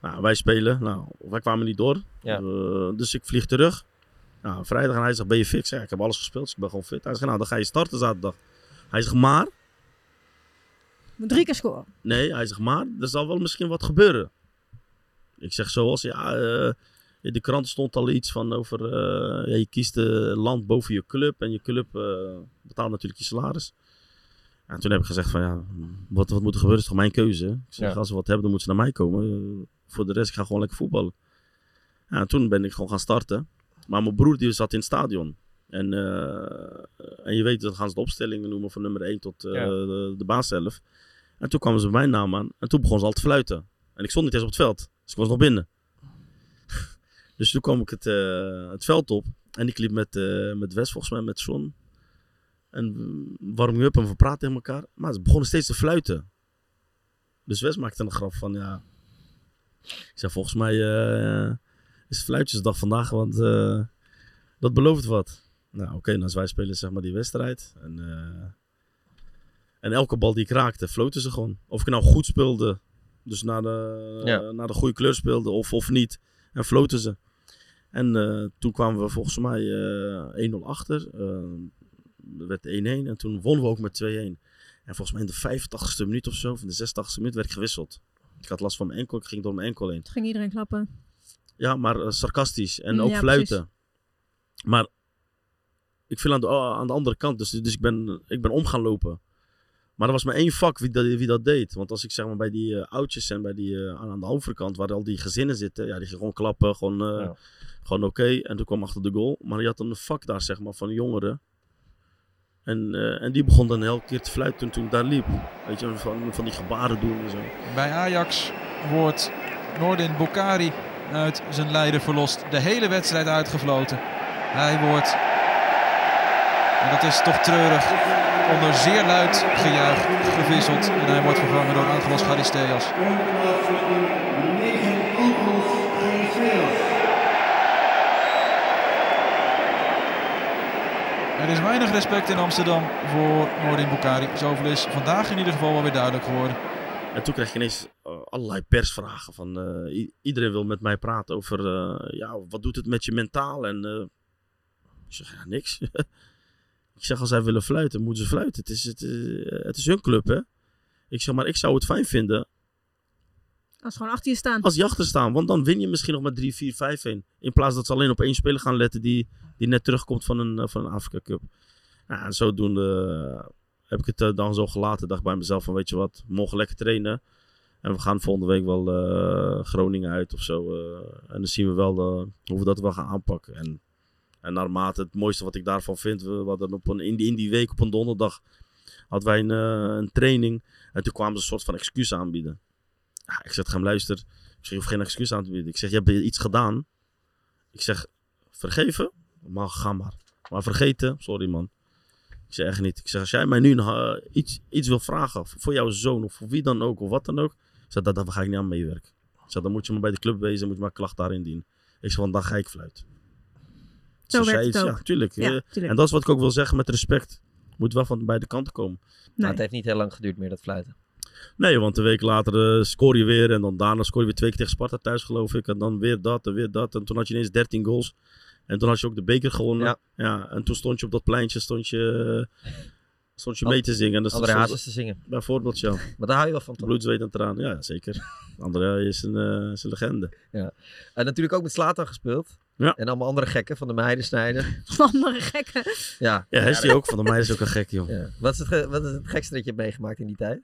nou, wij spelen. Nou, wij kwamen niet door. Ja. Eh, dus ik vlieg terug. Nou, vrijdag en hij zegt, ben je zeg, ja, ik heb alles gespeeld, dus ik ben gewoon fit. Hij zegt, nou, dan ga je starten zaterdag. Hij zegt, maar, Moet drie keer scoren. nee, hij zegt, maar, er zal wel misschien wat gebeuren. Ik zeg, zoals, ja, eh, in de krant stond al iets van over, eh, ja, je kiest een land boven je club en je club eh, betaalt natuurlijk je salaris. En toen heb ik gezegd van, ja, wat, wat moet er gebeuren is toch mijn keuze. Ik zeg, Ja. als ze wat hebben, dan moeten ze naar mij komen. Eh, voor de rest, ik ga gewoon lekker voetballen. Ja, en toen ben ik gewoon gaan starten. Maar mijn broer die zat in het stadion. En, eh, en je weet, dan gaan ze de opstellingen noemen van nummer 1 tot eh, Ja. de, de baas zelf. En toen kwamen ze bij mijn naam aan. En toen begon ze al te fluiten. En ik stond niet eens op het veld. Dus ik was nog binnen. Dus toen kwam ik het, eh, het veld op. En ik liep met, eh, met Wes, volgens mij, met John. En warming up en we praten tegen elkaar. Maar ze begonnen steeds te fluiten. Dus Wes maakte een grap van, ja... Ik zei, volgens mij eh, is het fluitjesdag vandaag, want dat belooft wat. Nou, oké, nou, wij spelen zeg maar die wedstrijd. En, en elke bal die ik raakte, floten ze gewoon. Of ik nou goed speelde, dus naar de, Ja. naar de goede kleur speelde, of, of niet. En floten ze. En eh, toen kwamen we volgens mij eh 1-0 achter. Eh, er werd 1-1 en toen wonnen we ook met 2-1. En volgens mij in de 85ste minuut of zo, of in de 86ste minuut, werd ik gewisseld. Ik had last van mijn enkel, ik ging door mijn enkel heen. Toen ging iedereen klappen. Ja, maar eh, sarcastisch en ook ja, fluiten. Maar ik viel aan de, aan de andere kant, dus, dus ik, ben, ik ben om gaan lopen. Maar er was maar één vak wie dat, wie dat deed. Want als ik zeg maar bij die eh, oudjes en bij die, eh, aan, de overkant, waar al die gezinnen zitten, ja, die gingen gewoon klappen, gewoon, eh, gewoon oké. En toen kwam achter de goal. Maar je had een vak daar, zeg maar, van jongeren. En, en die begon dan elke keer te fluiten toen, toen ik daar liep. Weet je, van, van die gebaren doen en zo. Bij Ajax wordt Nordin Bokari uit zijn lijden verlost. De hele wedstrijd uitgefloten. Hij wordt, en dat is toch treurig, onder zeer luid gejuich gewisseld. En hij wordt vervangen door Angelos Charisteas. Er is weinig respect in Amsterdam voor Noordin Bukari. Zoveel is vandaag in ieder geval wel weer duidelijk geworden. En toen kreeg je ineens eh, allerlei persvragen. Van, eh, iedereen wil met mij praten over eh, ja, wat doet het met je mentaal. En ik zeg, ja, niks. ik zeg, als zij willen fluiten, moeten ze fluiten. Het is, het, eh, het is hun club, hè. Ik zeg, maar ik zou het fijn vinden Als ze gewoon achter je staan. als die achter staan. Want dan win je misschien nog met 3, 4, 5 1. In plaats dat ze alleen op één speler gaan letten die, die net terugkomt van een, eh, van een Afrika Cup. Ja, en zodoende eh, heb ik het dan zo gelaten. Dacht bij mezelf van weet je wat, morgen lekker trainen. En we gaan volgende week wel Groningen uit of zo. en dan zien we wel hoe we dat wel gaan aanpakken. En, en naarmate het mooiste wat ik daarvan vind. We hadden op een, in, die, week op een donderdag hadden wij een, eh, een training. En toen kwamen ze een soort van excuus aanbieden. Ja, ik zeg tegen hem, luister. Ik zeg, geen excuus aan te bieden. Ik zeg, je hebt iets gedaan. Ik zeg, vergeven? Maar ga maar. Maar vergeten? Sorry man. Ik zeg echt niet. Ik zeg, als jij mij nu eh, iets, iets wil vragen voor jouw zoon of voor wie dan ook of wat dan ook. Ik zeg, daar, ga ik niet aan meewerken. Zeg, dan moet je maar bij de club wezen, moet je maar klacht daarin dienen. Ik zeg, want dan ga ik fluiten. Zo Dus werkt het iets- ook. Ja, tuurlijk. Ja, Eh, tuurlijk. En dat is wat ik ook wil zeggen met respect. Moet wel van beide kanten komen. Maar het heeft niet heel lang geduurd meer, dat fluiten. Nee, want een week later eh, scoor je weer. En dan daarna scoor je weer twee keer tegen Sparta thuis, geloof ik. En dan weer dat en weer dat. En toen had je ineens 13 goals. En toen had je ook de beker gewonnen. Ja. en toen stond je op dat pleintje stond je, eh, stond je mee te zingen. En dat André Hazes te zingen. Bijvoorbeeld, ja. Maar daar hou je wel van, toch? Bloed, zweet en traan. Ja, zeker. André is een, eh, is een legende. Ja. En natuurlijk ook met Slatan gespeeld. Ja. En allemaal andere gekken van de meiden snijden. Andere gekken. Ja, Ja, hij is die ook. Van de meiden is ook een gek, joh. Ja. Wat, is het ge- wat is het gekste dat je hebt meegemaakt in die tijd?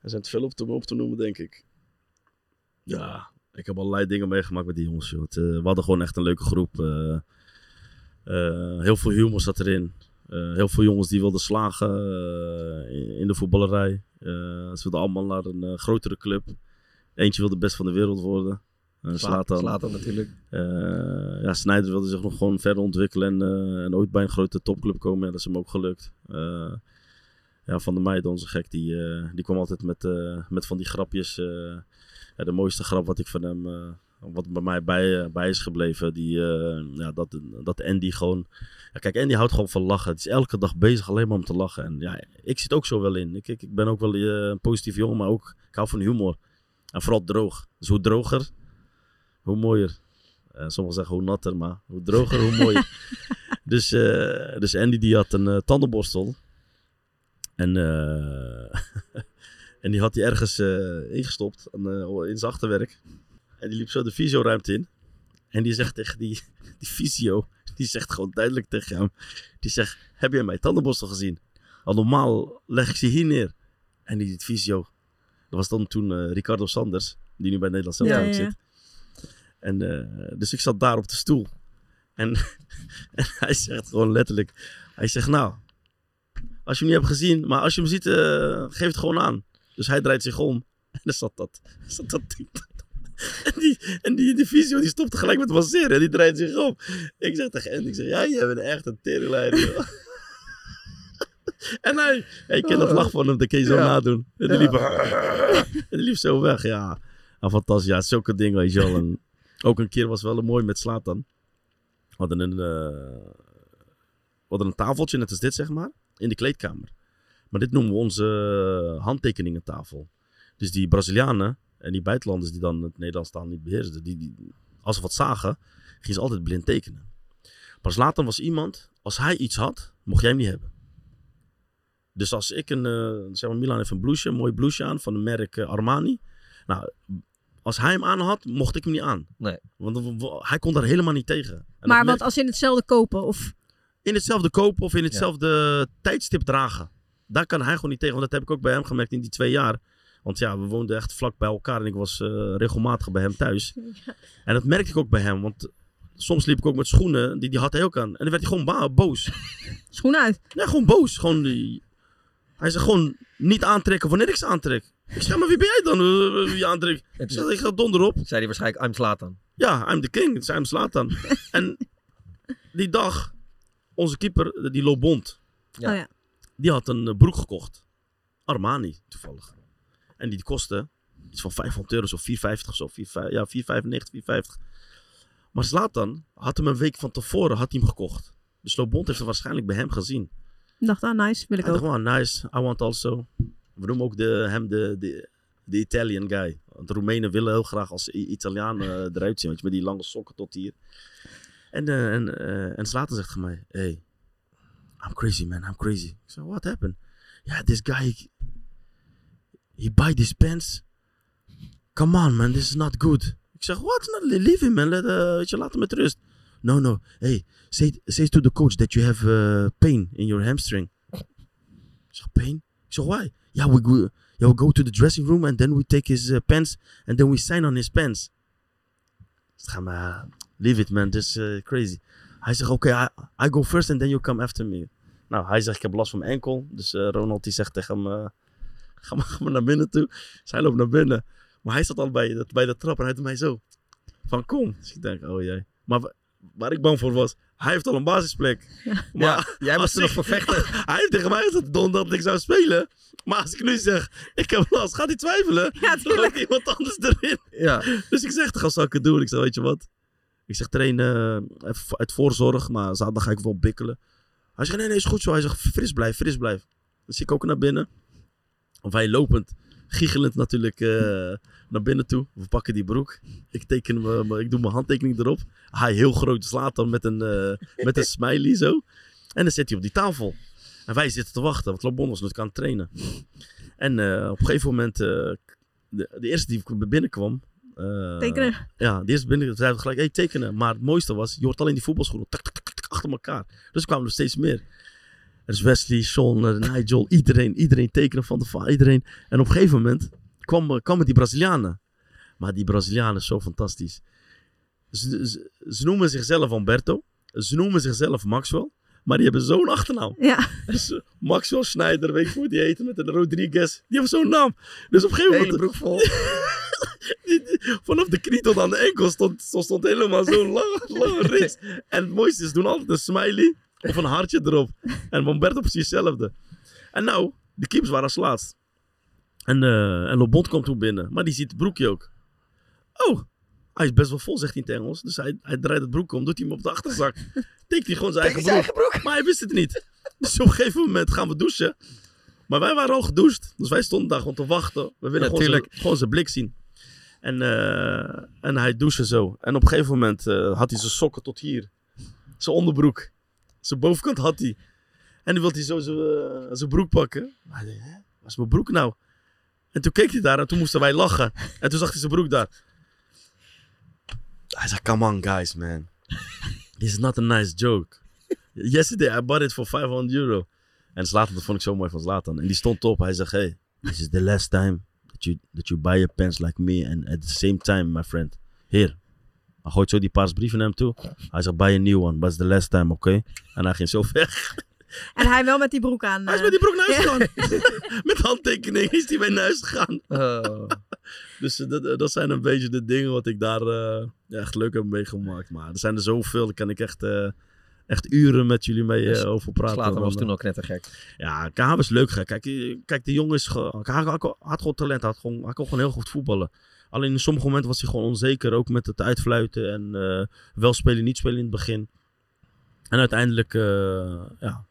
Er zijn te veel op te, op te noemen, denk ik. Ja, ik heb allerlei dingen meegemaakt met die jongens. Joh. Het, eh, we hadden gewoon echt een leuke groep. eh, eh, heel veel humor zat erin. Eh, heel veel jongens die wilden slagen eh, in, de voetballerij. Eh, ze wilden allemaal naar een grotere club. Eentje wilde best van de wereld worden. Uh, Sla- Zlatan. Zlatan natuurlijk. Ja, Sneijder wilde zich nog gewoon verder ontwikkelen en, en ooit bij een grote topclub komen. Ja, dat is hem ook gelukt. Ja, Van der Meijden, onze gek, die, die kwam altijd met, met van die grapjes. ja, de mooiste grap wat ik van hem, wat bij mij bij, eh, bij is gebleven, die, eh, ja, dat, dat Andy gewoon... Ja, kijk, Andy houdt gewoon van lachen. Het is elke dag bezig alleen maar om te lachen. En ja, ik zit ook zo wel in. Ik, ik, ik ben ook wel eh, een positief jongen, maar ook, ik hou van humor. En vooral droog. Dus hoe droger, hoe mooier. Sommigen zeggen hoe natter, maar hoe droger, hoe mooier. dus, dus Andy die had een tandenborstel. En, en die had hij ergens ingestopt aan, in zijn achterwerk. En die liep zo de fysioruimte in. En die zegt tegen die, die fysio, die zegt gewoon duidelijk tegen hem. Die zegt, heb jij mijn tandenborstel gezien? Al normaal leg ik ze hier neer. En die fysio, dat was dan toen eh, Ricardo Sanders, die nu bij Nederland zelf Ja, zit. En, eh, dus ik zat daar op de stoel. En, en hij zegt gewoon letterlijk, hij zegt nou, als je hem niet hebt gezien, maar als je hem ziet, eh, geef het gewoon aan. Dus hij draait zich om en dan zat dat, zat dat ding. En die, en die, die fysio die stopte gelijk met masseren en die draait zich om. Ik zeg tegen Andy, ik zeg, ja, jij bent echt een teringleider. joh." en hij, je kent dat lach van hem, dat kun je zo Ja. nadoen. En die, liep, en die liep zo weg, ja. ja fantastisch, ja, zulke dingen, weet je wel. En ook een keer was wel een mooi met Slatan. We hadden een, eh, we hadden een tafeltje, net als dit zeg maar, in de kleedkamer. Maar dit noemen we onze eh, handtekeningentafel. Dus die Brazilianen en die buitenlanders die dan het Nederlands taal niet beheersten, die, die, als ze wat zagen, gingen ze altijd blind tekenen. Maar Zlatan was iemand, als hij iets had, mocht jij hem niet hebben. Dus als ik een, eh, zeg maar Milan heeft een blouseje, een mooi blouseje aan van het merk eh, Armani. Nou, als hij hem aan had, mocht ik hem niet aan. Nee. Want hij kon daar helemaal niet tegen. En dat Maar merk- wat als in hetzelfde kopen? Of... in hetzelfde kopen of in hetzelfde tijdstip dragen. Daar kan hij gewoon niet tegen. Want dat heb ik ook bij hem gemerkt in die twee jaar. Want ja, we woonden echt vlak bij elkaar en ik was eh, regelmatig bij hem thuis. En dat merkte ik ook bij hem. Want soms liep ik ook met schoenen, die, die had hij ook aan. En dan werd hij gewoon boos. Schoenen uit? Nee, gewoon boos. Gewoon die... Hij zei gewoon niet aantrekken wanneer ik ze aantrek. Ik zeg, maar wie ben jij dan? eh, wie je aantrekt? Ik zeg, ik ga donder op. Zei hij waarschijnlijk, I'm Slatan. Ja, I'm the king. Het is I'm Slatan. en die dag, onze keeper, die loopt bond. Ja. Oh ja. die had een eh, broek gekocht. Armani, toevallig. En die kostte iets van 500 euro, zo 450 of zo. 4, ja, 495, 450. Maar Zlatan had hem een week van tevoren had hij hem gekocht. Dus Lobond heeft hem waarschijnlijk bij hem gezien. Dacht, ah, nice, wil ik Hij ook. dacht, wow, nice, I want also. We noemen ook de, hem de, de, de Italian guy. Want de Roemenen willen heel graag als Italiaan eh, eruit zien. Weet je, met die lange sokken tot hier. En, eh en, eh en Zlatan zegt tegen mij, hey, I'm crazy man, I'm crazy. Ik zeg, what happened? Ja, this guy, he buy these pants. Come on man, this is not good. Ik zeg, what? Leave him man, Let, eh, weet je, laat hem met rust. No, no, hey, say, say to the coach that you have uh, pain in your hamstring. Ik zeg, pain? Ik zeg, why? Yeah, we go, yeah, we go to the dressing room and then we take his uh, pants and then we sign on his pants. Ik zeg, maar leave it man, this is uh, crazy. Hij zegt, oké, I, I go first and then you come after me. Nou, hij zegt, ik heb last van mijn enkel. Dus Ronald die zegt tegen hem, ga, maar, ga maar naar binnen toe. Dus hij loopt naar binnen. Maar hij staat al bij, de- bij de trap en hij doet mij zo. Van kom. Dus ik denk, oh jee. Maar wa- waar ik bang voor was, hij heeft al een basisplek. Maar jij als er nog voor vechten. hij heeft tegen mij gezegd donderdag dat ik zou spelen. Maar als ik nu zeg, ik heb last, gaat hij twijfelen? Ja, Dan gooit iemand anders erin. Ja. Dus ik zeg, ga zal ik het doen? Ik zeg, weet je wat? Ik zeg, trainen eh, uit voorzorg, maar zaterdag ga ik wel bikkelen. Hij zegt, nee, nee, is goed zo. Hij zegt, fris blijf, fris blijf. Dus ik ook naar binnen. Of hij lopend, giechelend natuurlijk eh, naar binnen toe. We pakken die broek. Ik teken me, me- ik doe mijn handtekening erop. Hij heel groot slaat dan met een, eh, met een smiley zo. En dan zit hij op die tafel. En wij zitten te wachten, want Lobon was natuurlijk aan het trainen. En eh, op een gegeven moment, eh, de, de eerste die binnenkwam. eh, Tekenen. Ja, de eerste binnen zei gelijk, hey, tekenen. Maar het mooiste was, je hoort alleen die voetbalschoenen tak, tak, tak, tak, achter elkaar. Dus er kwamen er steeds meer. Er is Wesley, Sean, eh, Nigel, iedereen, iedereen tekenen van de va- iedereen. En op een gegeven moment kwam, kwamen die Brazilianen. Maar die Brazilianen zo fantastisch. Ze, ze, ze noemen zichzelf Humberto. Ze noemen zichzelf Maxwell. Maar die hebben zo'n achternaam. Ja. Dus, Maxwell Schneider, weet je hoe die heet, met een Rodriguez. Die hebben zo'n naam. Dus op een gegeven moment... broek vol. Vanaf de knie tot aan de enkel stond, stond, helemaal zo'n lange, lange rits. En het mooiste is, ze doen altijd een smiley of een hartje erop. En Bomberto precies hetzelfde. En nou, de keepers waren als laatst. En, eh en Lobont komt toen binnen. Maar die ziet het broekje ook. Oh, hij is best wel vol, zegt hij in het Engels. Dus hij, hij draait het broek om, doet hij hem op de achterzak. Tekent hij gewoon zijn eigen zijn broek. Maar hij wist het niet. Dus op een gegeven moment gaan we douchen. Maar wij waren al gedoucht. Dus wij stonden daar gewoon te wachten. We willen Ja, gewoon, zijn, tuurlijk. gewoon zijn blik zien. En, eh, en hij douchte zo. En op een gegeven moment eh, had hij zijn sokken tot hier. Zijn onderbroek. Zijn bovenkant had hij. En dan wilde hij zo zijn, eh, broek pakken. Maar hè? Waar is mijn broek nou? En toen keek hij daar en toen moesten wij lachen. En toen zag hij zijn broek daar. Hij zei, come on guys man. This is not a nice joke. Yesterday I bought it for 500 euro. En Zlatan, dat vond ik zo mooi van Zlatan. En die stond op. Hij zegt, hey, this is the last time that you, that you buy a pants like me. And at the same time, my friend. Here. Hij gooit zo die paars brief naar hem toe. Hij zegt, buy a new one. But it's the last time, oké? En hij ging zo weg. En hij wel met die broek aan. Hij is met die broek naar huis gegaan. met handtekening is hij mee naar huis gegaan. dus eh, dat, eh, dat zijn een beetje de dingen wat ik daar eh, ja, echt leuk heb meegemaakt. Maar er zijn er zoveel, daar kan ik echt, eh, echt uren met jullie mee eh, Dus over praten. Zlatan was toen eh, al knettergek. Ja, KH was leuk. gek. Kijk, eh, kijk de jongen is ge- hij, had, gewoon talent. Hij, had gewoon, hij kon gewoon heel goed voetballen. Alleen in sommige momenten was hij gewoon onzeker. Ook met het uitfluiten en eh, wel spelen, niet spelen in het begin. En uiteindelijk eh, ja,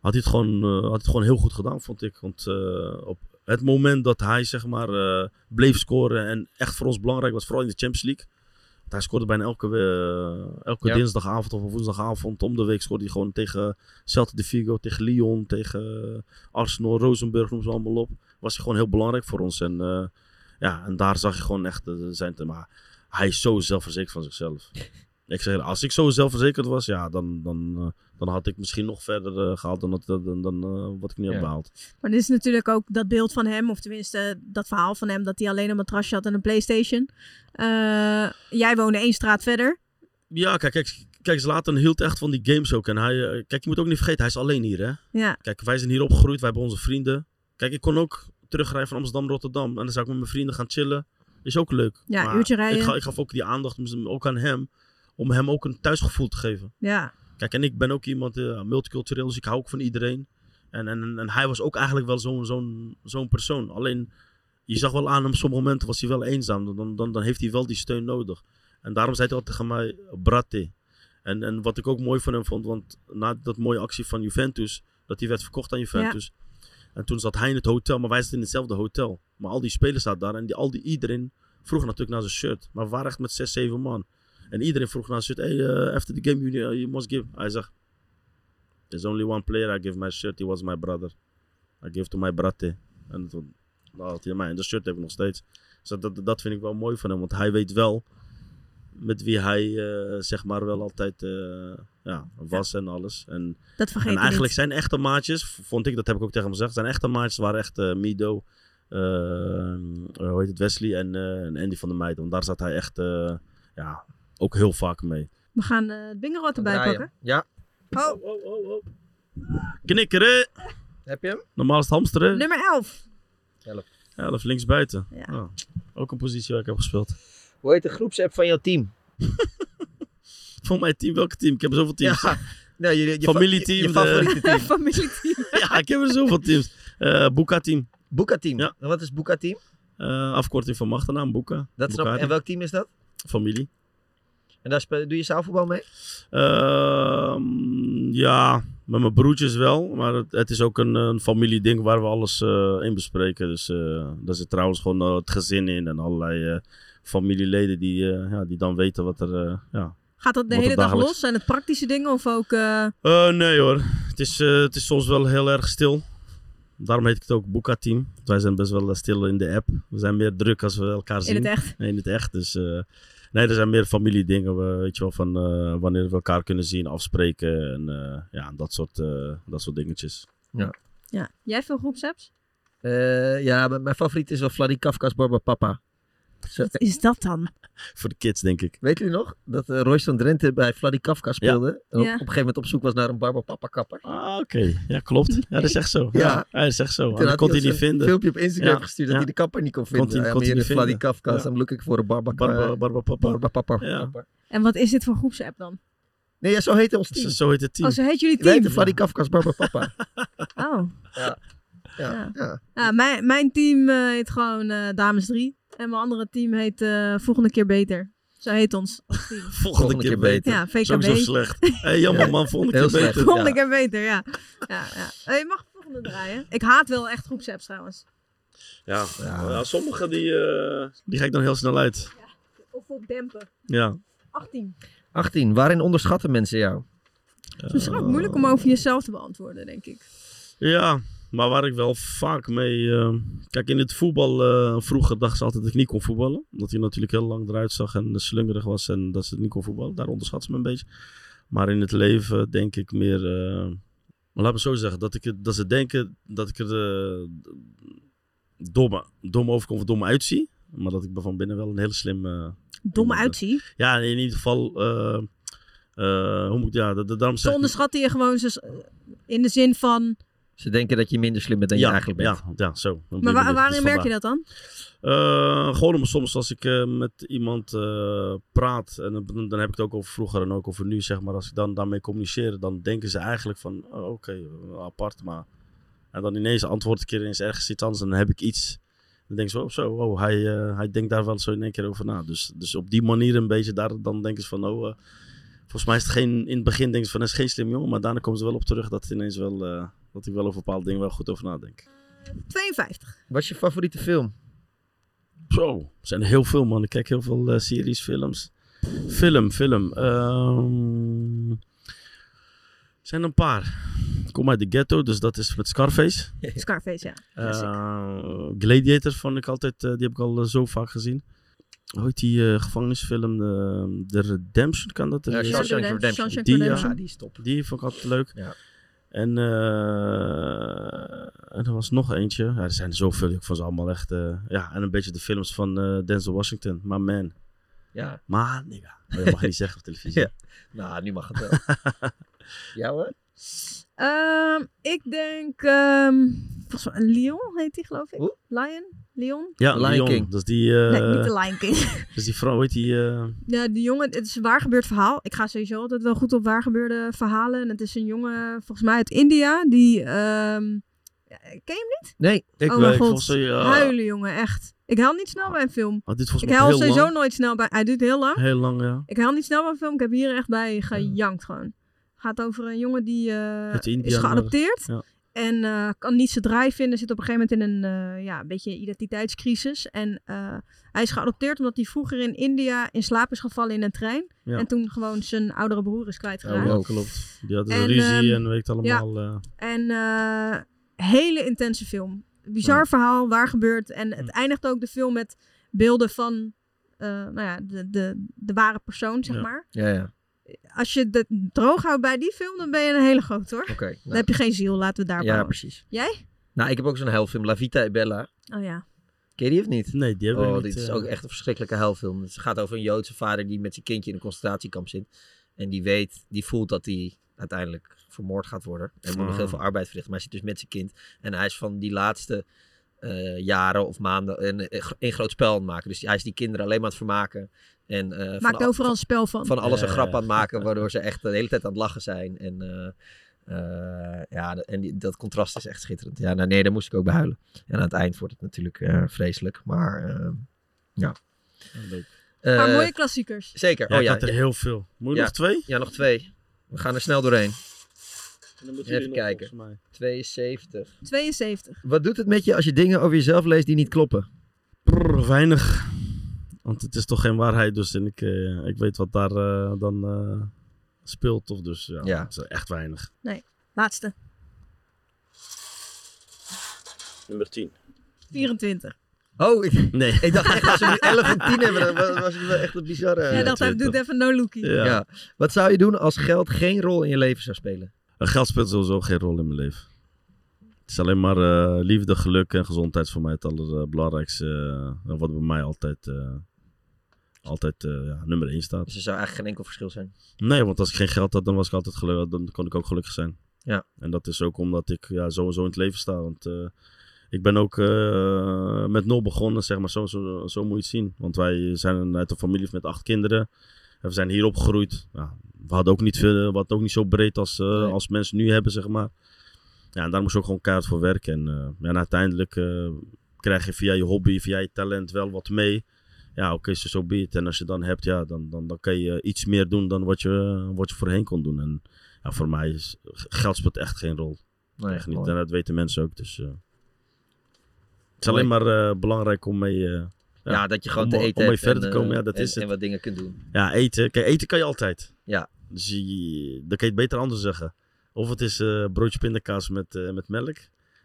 had, hij het gewoon, eh, had hij het gewoon heel goed gedaan, vond ik. Want op het moment dat hij zeg maar, bleef scoren en echt voor ons belangrijk was, vooral in de Champions League. Want hij scoorde bijna elke, elke Ja. dinsdagavond of woensdagavond om de week scoorde hij gewoon tegen Celta de Vigo, tegen Lyon, tegen Arsenal, Rosenburg, noem ze allemaal op. Was hij gewoon heel belangrijk voor ons. En, ja, en daar zag je gewoon echt eh, zijn. te- Maar hij is zo zelfverzekerd van zichzelf. Ik zeg, als ik zo zelfverzekerd was, ja, dan, dan, eh, dan had ik misschien nog verder eh, gehaald dan, dat- dan, dan wat ik nu heb Ja. behaald. Maar dit is natuurlijk ook dat beeld van hem, of tenminste dat verhaal van hem, dat hij alleen een matrasje had en een Playstation. Jij woonde één straat verder. Ja, kijk, kijk, kijk, Zlatan hield echt van die games ook. En hij, kijk, je moet ook niet vergeten, hij is alleen hier, hè. Ja. Kijk, wij zijn hier opgegroeid, wij hebben onze vrienden. Kijk, ik kon ook terugrijden van Amsterdam, Rotterdam. En dan zou ik met mijn vrienden gaan chillen. Is ook leuk. Ja, Maar uurtje rijden. Ik, ga, ik gaf ook die aandacht ook aan hem. Om hem ook een thuisgevoel te geven. Ja. Kijk, en ik ben ook iemand uh, multicultureel, dus ik hou ook van iedereen. En, en, en hij was ook eigenlijk wel zo'n zo'n zo'n persoon. Alleen, je zag wel aan hem, sommige momenten was hij wel eenzaam. Dan, dan, dan heeft hij wel die steun nodig. En daarom zei hij altijd tegen mij, brate. En, en wat ik ook mooi van hem vond, want na dat mooie actie van Juventus, dat hij werd verkocht aan Juventus. En toen zat hij in het hotel, maar wij zaten in hetzelfde hotel. Maar al die spelers zaten daar en die, al die, iedereen vroeg natuurlijk naar zijn shirt. Maar we waren echt met zes, zeven man. En iedereen vroeg naar zijn shirt. Hey, uh, after the game, you, you must give. Hij zegt, there's only one player I give my shirt. He was my brother. I give to my brate. En toen had hij mij. En dat shirt heb ik nog steeds. Dus dat, dat vind ik wel mooi van hem. Want hij weet wel met wie hij uh, zeg maar wel altijd uh, ja, was ja. en alles. En, dat vergeet en eigenlijk niet. zijn echte maatjes, vond ik, dat heb ik ook tegen hem gezegd, zijn echte maatjes waren echt uh, Mido, hoe heet het, Wesley en, en Andy van der Meijden. Want daar zat hij echt ja, ook heel vaak mee. We gaan het bingerot erbij Draaien. pakken. Ja. Oh. Oh, oh, oh. Knikkeren! Heb je hem? Normaal is het hamsteren. Nummer 11. 11. 11 linksbuiten. Ja. Oh, ook een positie waar ik heb gespeeld. Hoe heet de groepsapp van jouw team? Van mijn team, welke team? Ik heb zoveel teams. Ja. Nou, je, je, Familieteam. Je, je favoriete team. Familieteam. ja, ik heb er zoveel teams. Uh, Boeka team. Boeka team. Ja. En wat is Boeka team? Uh, afkorting van mijn achternaam, Boeka. Dat snap En welk team is dat? Familie. En daar speel, doe je zaalvoetbal mee? Uh, ja, met mijn broertjes wel. Maar het, het is ook een, een familieding waar we alles uh, in bespreken. Dus uh, daar zit trouwens gewoon uh, het gezin in en allerlei familieleden die, ja, die dan weten wat er. ja, Gaat dat de hele dag los? Zijn het praktische dingen of ook... nee hoor, het is, het is soms wel heel erg stil. Daarom heet ik het ook Boeka Team. Wij zijn best wel stil in de app. We zijn meer druk als we elkaar zien. In het echt? Nee, in het echt. Dus Nee, er zijn meer familiedingen, weet je wel, van uh, wanneer we elkaar kunnen zien, afspreken en uh, ja, dat soort, uh, dat soort dingetjes. Ja. ja. Jij veel groepsapps? ja, mijn favoriet is wel Vladi Kafka's Barba Papa. Wat is dat dan? Voor de kids, denk ik. Weet jullie nog? Dat uh, Royston Drenthe bij Vladi Kafka speelde. Ja. En op, ja. op een gegeven moment op zoek was naar een Barba Papa kapper. Ah, oké. Okay. Ja, klopt. Ja, dat is echt zo. Ja, ja. dat is echt zo. Toen dat kon hij niet vinden. een filmpje op Instagram ja. gestuurd dat hij de kapper niet kon vinden. Kon hij, kon hij niet Vladi Kafka's, I'm looking for a Barba, barba, barba Papa. Barba Papa. Ja. En wat is dit voor groepsapp dan? Nee, ja, zo heet ons team. Zo heet het team. Oh, zo heet jullie team? Wij Vladi Kafka's Barba Papa. oh. Ja. Ja. ja. ja mijn, mijn team uh, heet gewoon uh, Dames 3. En mijn andere team heet uh, Volgende keer Beter. Zo heet ons. Volgende, volgende keer, keer beter. Ja, VKB. Sowieso slecht. Hey, jammer man, volgende keer beter. Volgende ja. keer beter, ja. ja, ja. Je mag de volgende draaien. Ik haat wel echt groepsapps trouwens. Ja, ja. ja sommige die, uh, die ga ik dan heel snel uit. Ja. Of op dempen. Ja. 18. 18. Waarin onderschatten mensen jou? Het is ook moeilijk om over jezelf te beantwoorden, denk ik. Ja, maar waar ik wel vaak mee... Uh, kijk, in het voetbal uh, vroeger dacht ze altijd dat ik niet kon voetballen. Omdat hij natuurlijk heel lang eruit zag en slungerig was en dat ze het niet kon voetballen. Daar onderschat ze me een beetje. Maar in het leven denk ik meer... Uh, maar laat me zo zeggen, dat, ik, dat ze denken dat ik er domme, dom overkom of dom uitzie. Maar dat ik van binnen wel een hele slim... Domme uitzie? Ja, in ieder geval... hoe moet ik... Ja, daarom Ze onderschatten je gewoon in de zin van... Ze denken dat je minder slim bent dan ja, je eigenlijk bent. Ja, ja zo. Maar waar, waarin merk je dat dan? Uh, gewoon om, soms als ik uh, met iemand uh, praat, en dan, dan heb ik het ook over vroeger en ook over nu, zeg maar. Als ik dan daarmee communiceer, dan denken ze eigenlijk van, oh, oké, okay, apart, maar... En dan ineens antwoord ik ineens ergens iets anders en dan heb ik iets. Dan denk ze, oh, zo, oh, hij, hij denkt daar wel zo in één keer over na. Dus, dus op die manier een beetje, daar, dan denken ze van, oh... Volgens mij is het geen, in het begin denken ze van, dat is geen slim jongen, maar daarna komen ze wel op terug dat het ineens wel, uh, dat ik wel over bepaalde dingen wel goed over nadenk. 52. Wat is je favoriete film? Zo, er zijn er heel veel man. Ik kijk heel veel uh, series, films. Film, film. Um, zijn een paar. Ik kom uit de ghetto, dus dat is met Scarface. Scarface, ja. Uh, Gladiator vond ik altijd, die heb ik al zo vaak gezien. Hoe heet die uh, gevangenisfilm? De, de Redemption kan dat? Ja, Shawshank Redemption. Die. Ja, die is top. Die vond ik altijd leuk. Ja. En, uh, en er was nog eentje. Ja, er zijn er zoveel. Ik vond ze allemaal echt... Uh, ja, en een beetje de films van uh, Denzel Washington. My Man. Ja. Maar, nigga. Oh, dat mag je niet zeggen op televisie. ja. Nou, nu mag het wel. ja hoor. Um, ik denk... Um, volgens mij Lion heet die geloof ik. Hoe? Lion? Leon? Ja, Lion. King. Dat is die... eh, Nee, niet de Lion King. Dat is die vrouw, hoe heet die... eh, Ja, die jongen, het is een waar gebeurd verhaal. Ik ga sowieso altijd wel goed op waar gebeurde verhalen. En het is een jongen, volgens mij uit India, die... ehm, ja, ken je hem niet? Nee. Ik oh weet, mijn god, huilen jongen, echt. Ik huil niet snel bij een film. Oh, dit volgens ik huil sowieso lang. nooit snel bij... Hij duurt heel lang. Heel lang, ja. Ik huil niet snel bij een film. Ik heb hier echt bij gejankt gewoon. Het gaat over een jongen die eh, India is geadopteerd. Ja. En eh, kan niet zijn draai vinden. Zit op een gegeven moment in een eh, ja, een beetje identiteitscrisis. En eh, hij is geadopteerd omdat hij vroeger in India in slaap is gevallen in een trein. Ja. En toen gewoon zijn oudere broer is Oh, kwijtgeraakt. ja, klopt. Die hadden En, ruzie ehm, en weet het allemaal. eh. En eh, hele intense film. Bizar Ja. verhaal, waar gebeurt. En het eindigt ook de film met beelden van eh, nou ja, de, de, de ware persoon, zeg Ja. maar. Ja, ja. Als je het droog houdt bij die film, dan ben je een hele groot hoor. Oké, Dan nou. heb je geen ziel, laten we daar Ja, precies. Jij? Nou, ik heb ook zo'n huilfilm, La Vita e Bella. Oh ja. Ken je die of niet? Nee, die heb ik Oh, niet, dit is eh. ook echt een verschrikkelijke huilfilm. Het gaat over een Joodse vader die met zijn kindje in een concentratiekamp zit. En die weet, die voelt dat hij uiteindelijk vermoord gaat worden. En moet nog heel Ah. veel arbeid verrichten. Maar hij zit dus met zijn kind. En hij is van die laatste eh, jaren of maanden een, een groot spel aan het maken. Dus hij is die kinderen alleen maar aan het vermaken. En, eh, van Maakt al- overal een spel van. Van alles een grap aan het maken, waardoor ze echt de hele tijd aan het lachen zijn. En, eh, eh, ja, en die, dat contrast is echt schitterend. Ja, nou, nee, daar moest ik ook bij huilen. En aan het eind wordt het natuurlijk eh, vreselijk, maar eh, ja. leuk. Eh, maar mooie klassiekers. Zeker. Ja, oh, ik ja, had er ja. heel veel. Moet je Ja. nog twee? Ja, nog twee. We gaan er snel doorheen. Dan moeten Even kijken. volgens mij. 72. 72. Wat doet het met je als je dingen over jezelf leest die niet kloppen? Brrr, weinig. Want het is toch geen waarheid, dus en ik, eh, ik weet wat daar eh, dan eh, speelt, toch? Dus ja, Ja. is echt weinig. Nee, laatste. Nummer 10. 24. Oh, ik, Nee. ik dacht echt als we nu 11 en 10 hebben, dan was- was het wel echt een bizarre... Jij dacht, hij doet even no lookie. Ja. Ja. Wat zou je doen als geld geen rol in je leven zou spelen? Eh, Geld speelt sowieso geen rol in mijn leven. Het is alleen maar eh, liefde, geluk en gezondheid voor mij het allerbelangrijkste. eh, wat bij mij altijd, altijd ja, nummer 1 staat. Dus er zou eigenlijk geen enkel verschil zijn. Nee, want als ik geen geld had, dan was ik altijd gelukkig. Dan kon ik ook gelukkig zijn. Ja. En dat is ook omdat ik ja, sowieso in het leven sta. Want ik ben ook met nul begonnen, zeg maar. Zo, zo, zo moet je het zien. Want wij zijn uit een familie met acht kinderen. We zijn hier opgegroeid. Ja, we hadden ook niet veel, we hadden ook niet zo breed als, eh, Nee. als mensen nu hebben, zeg maar. Ja, en daar moest je ook gewoon keihard voor werken. En, eh, ja, en uiteindelijk eh, krijg je via je hobby, via je talent wel wat mee. Ja, oké, zo so be it. En als je dan hebt, ja, dan, dan, dan kan je iets meer doen dan wat je, wat je voorheen kon doen. En ja, voor mij is geld speelt echt geen rol. Nee, echt niet. mooi. En dat weten mensen ook. Dus, eh, het is alleen maar eh, belangrijk om mee... eh, Ja, dat je gewoon om, te om eten mee hebt verder en, te komen. eh, Ja, dat en- is het. en wat dingen kunt doen. Ja, eten. Kijk, eten kan je altijd. Ja. Dus je, dan kan je het beter anders zeggen. Of het is eh, broodje pindakaas met, eh, met melk.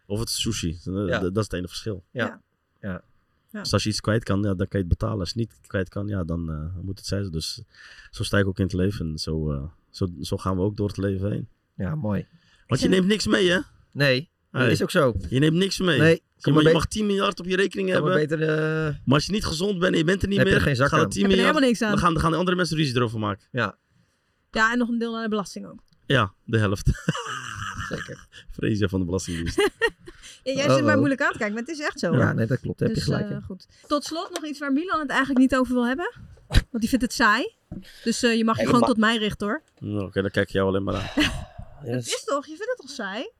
Of het is sushi. Dat, Ja. dat is het enige verschil. Ja. Ja. Ja. Dus als je iets kwijt kan, ja, dan kan je het betalen. Als je het niet kwijt kan, ja, dan eh, moet het zijn. Dus zo sta ik ook in het leven. En zo, eh, zo, zo gaan we ook door het leven heen. Ja, mooi. Want je neemt niks mee, hè? Nee, dat is ook zo. Je neemt niks mee. Nee, je, mag, maar je mag 10 miljard op je rekening maar hebben. beter... eh, Maar als je niet gezond bent en je bent er niet Heb je meer, er geen zak gaan er aan. 10 Heb je er miljard. helemaal niks aan. Dan gaan, dan gaan de andere mensen ruzie erover maken. Ja, Ja, en nog een deel naar de belasting ook. Ja, de helft. zeker. Vrees van de Belastingdienst. Ja, jij Oh, zit mij oh. moeilijk aan te kijken, maar het is echt zo. Ja, nee, dat klopt. Daar heb Dus, je gelijk eh, goed. Tot slot nog iets waar Milan het eigenlijk niet over wil hebben. Want die vindt het saai. Dus eh, je mag je gewoon tot mij richten hoor. Nou, Oké, dan kijk je jou alleen maar aan. Dat is toch, je vindt het toch saai?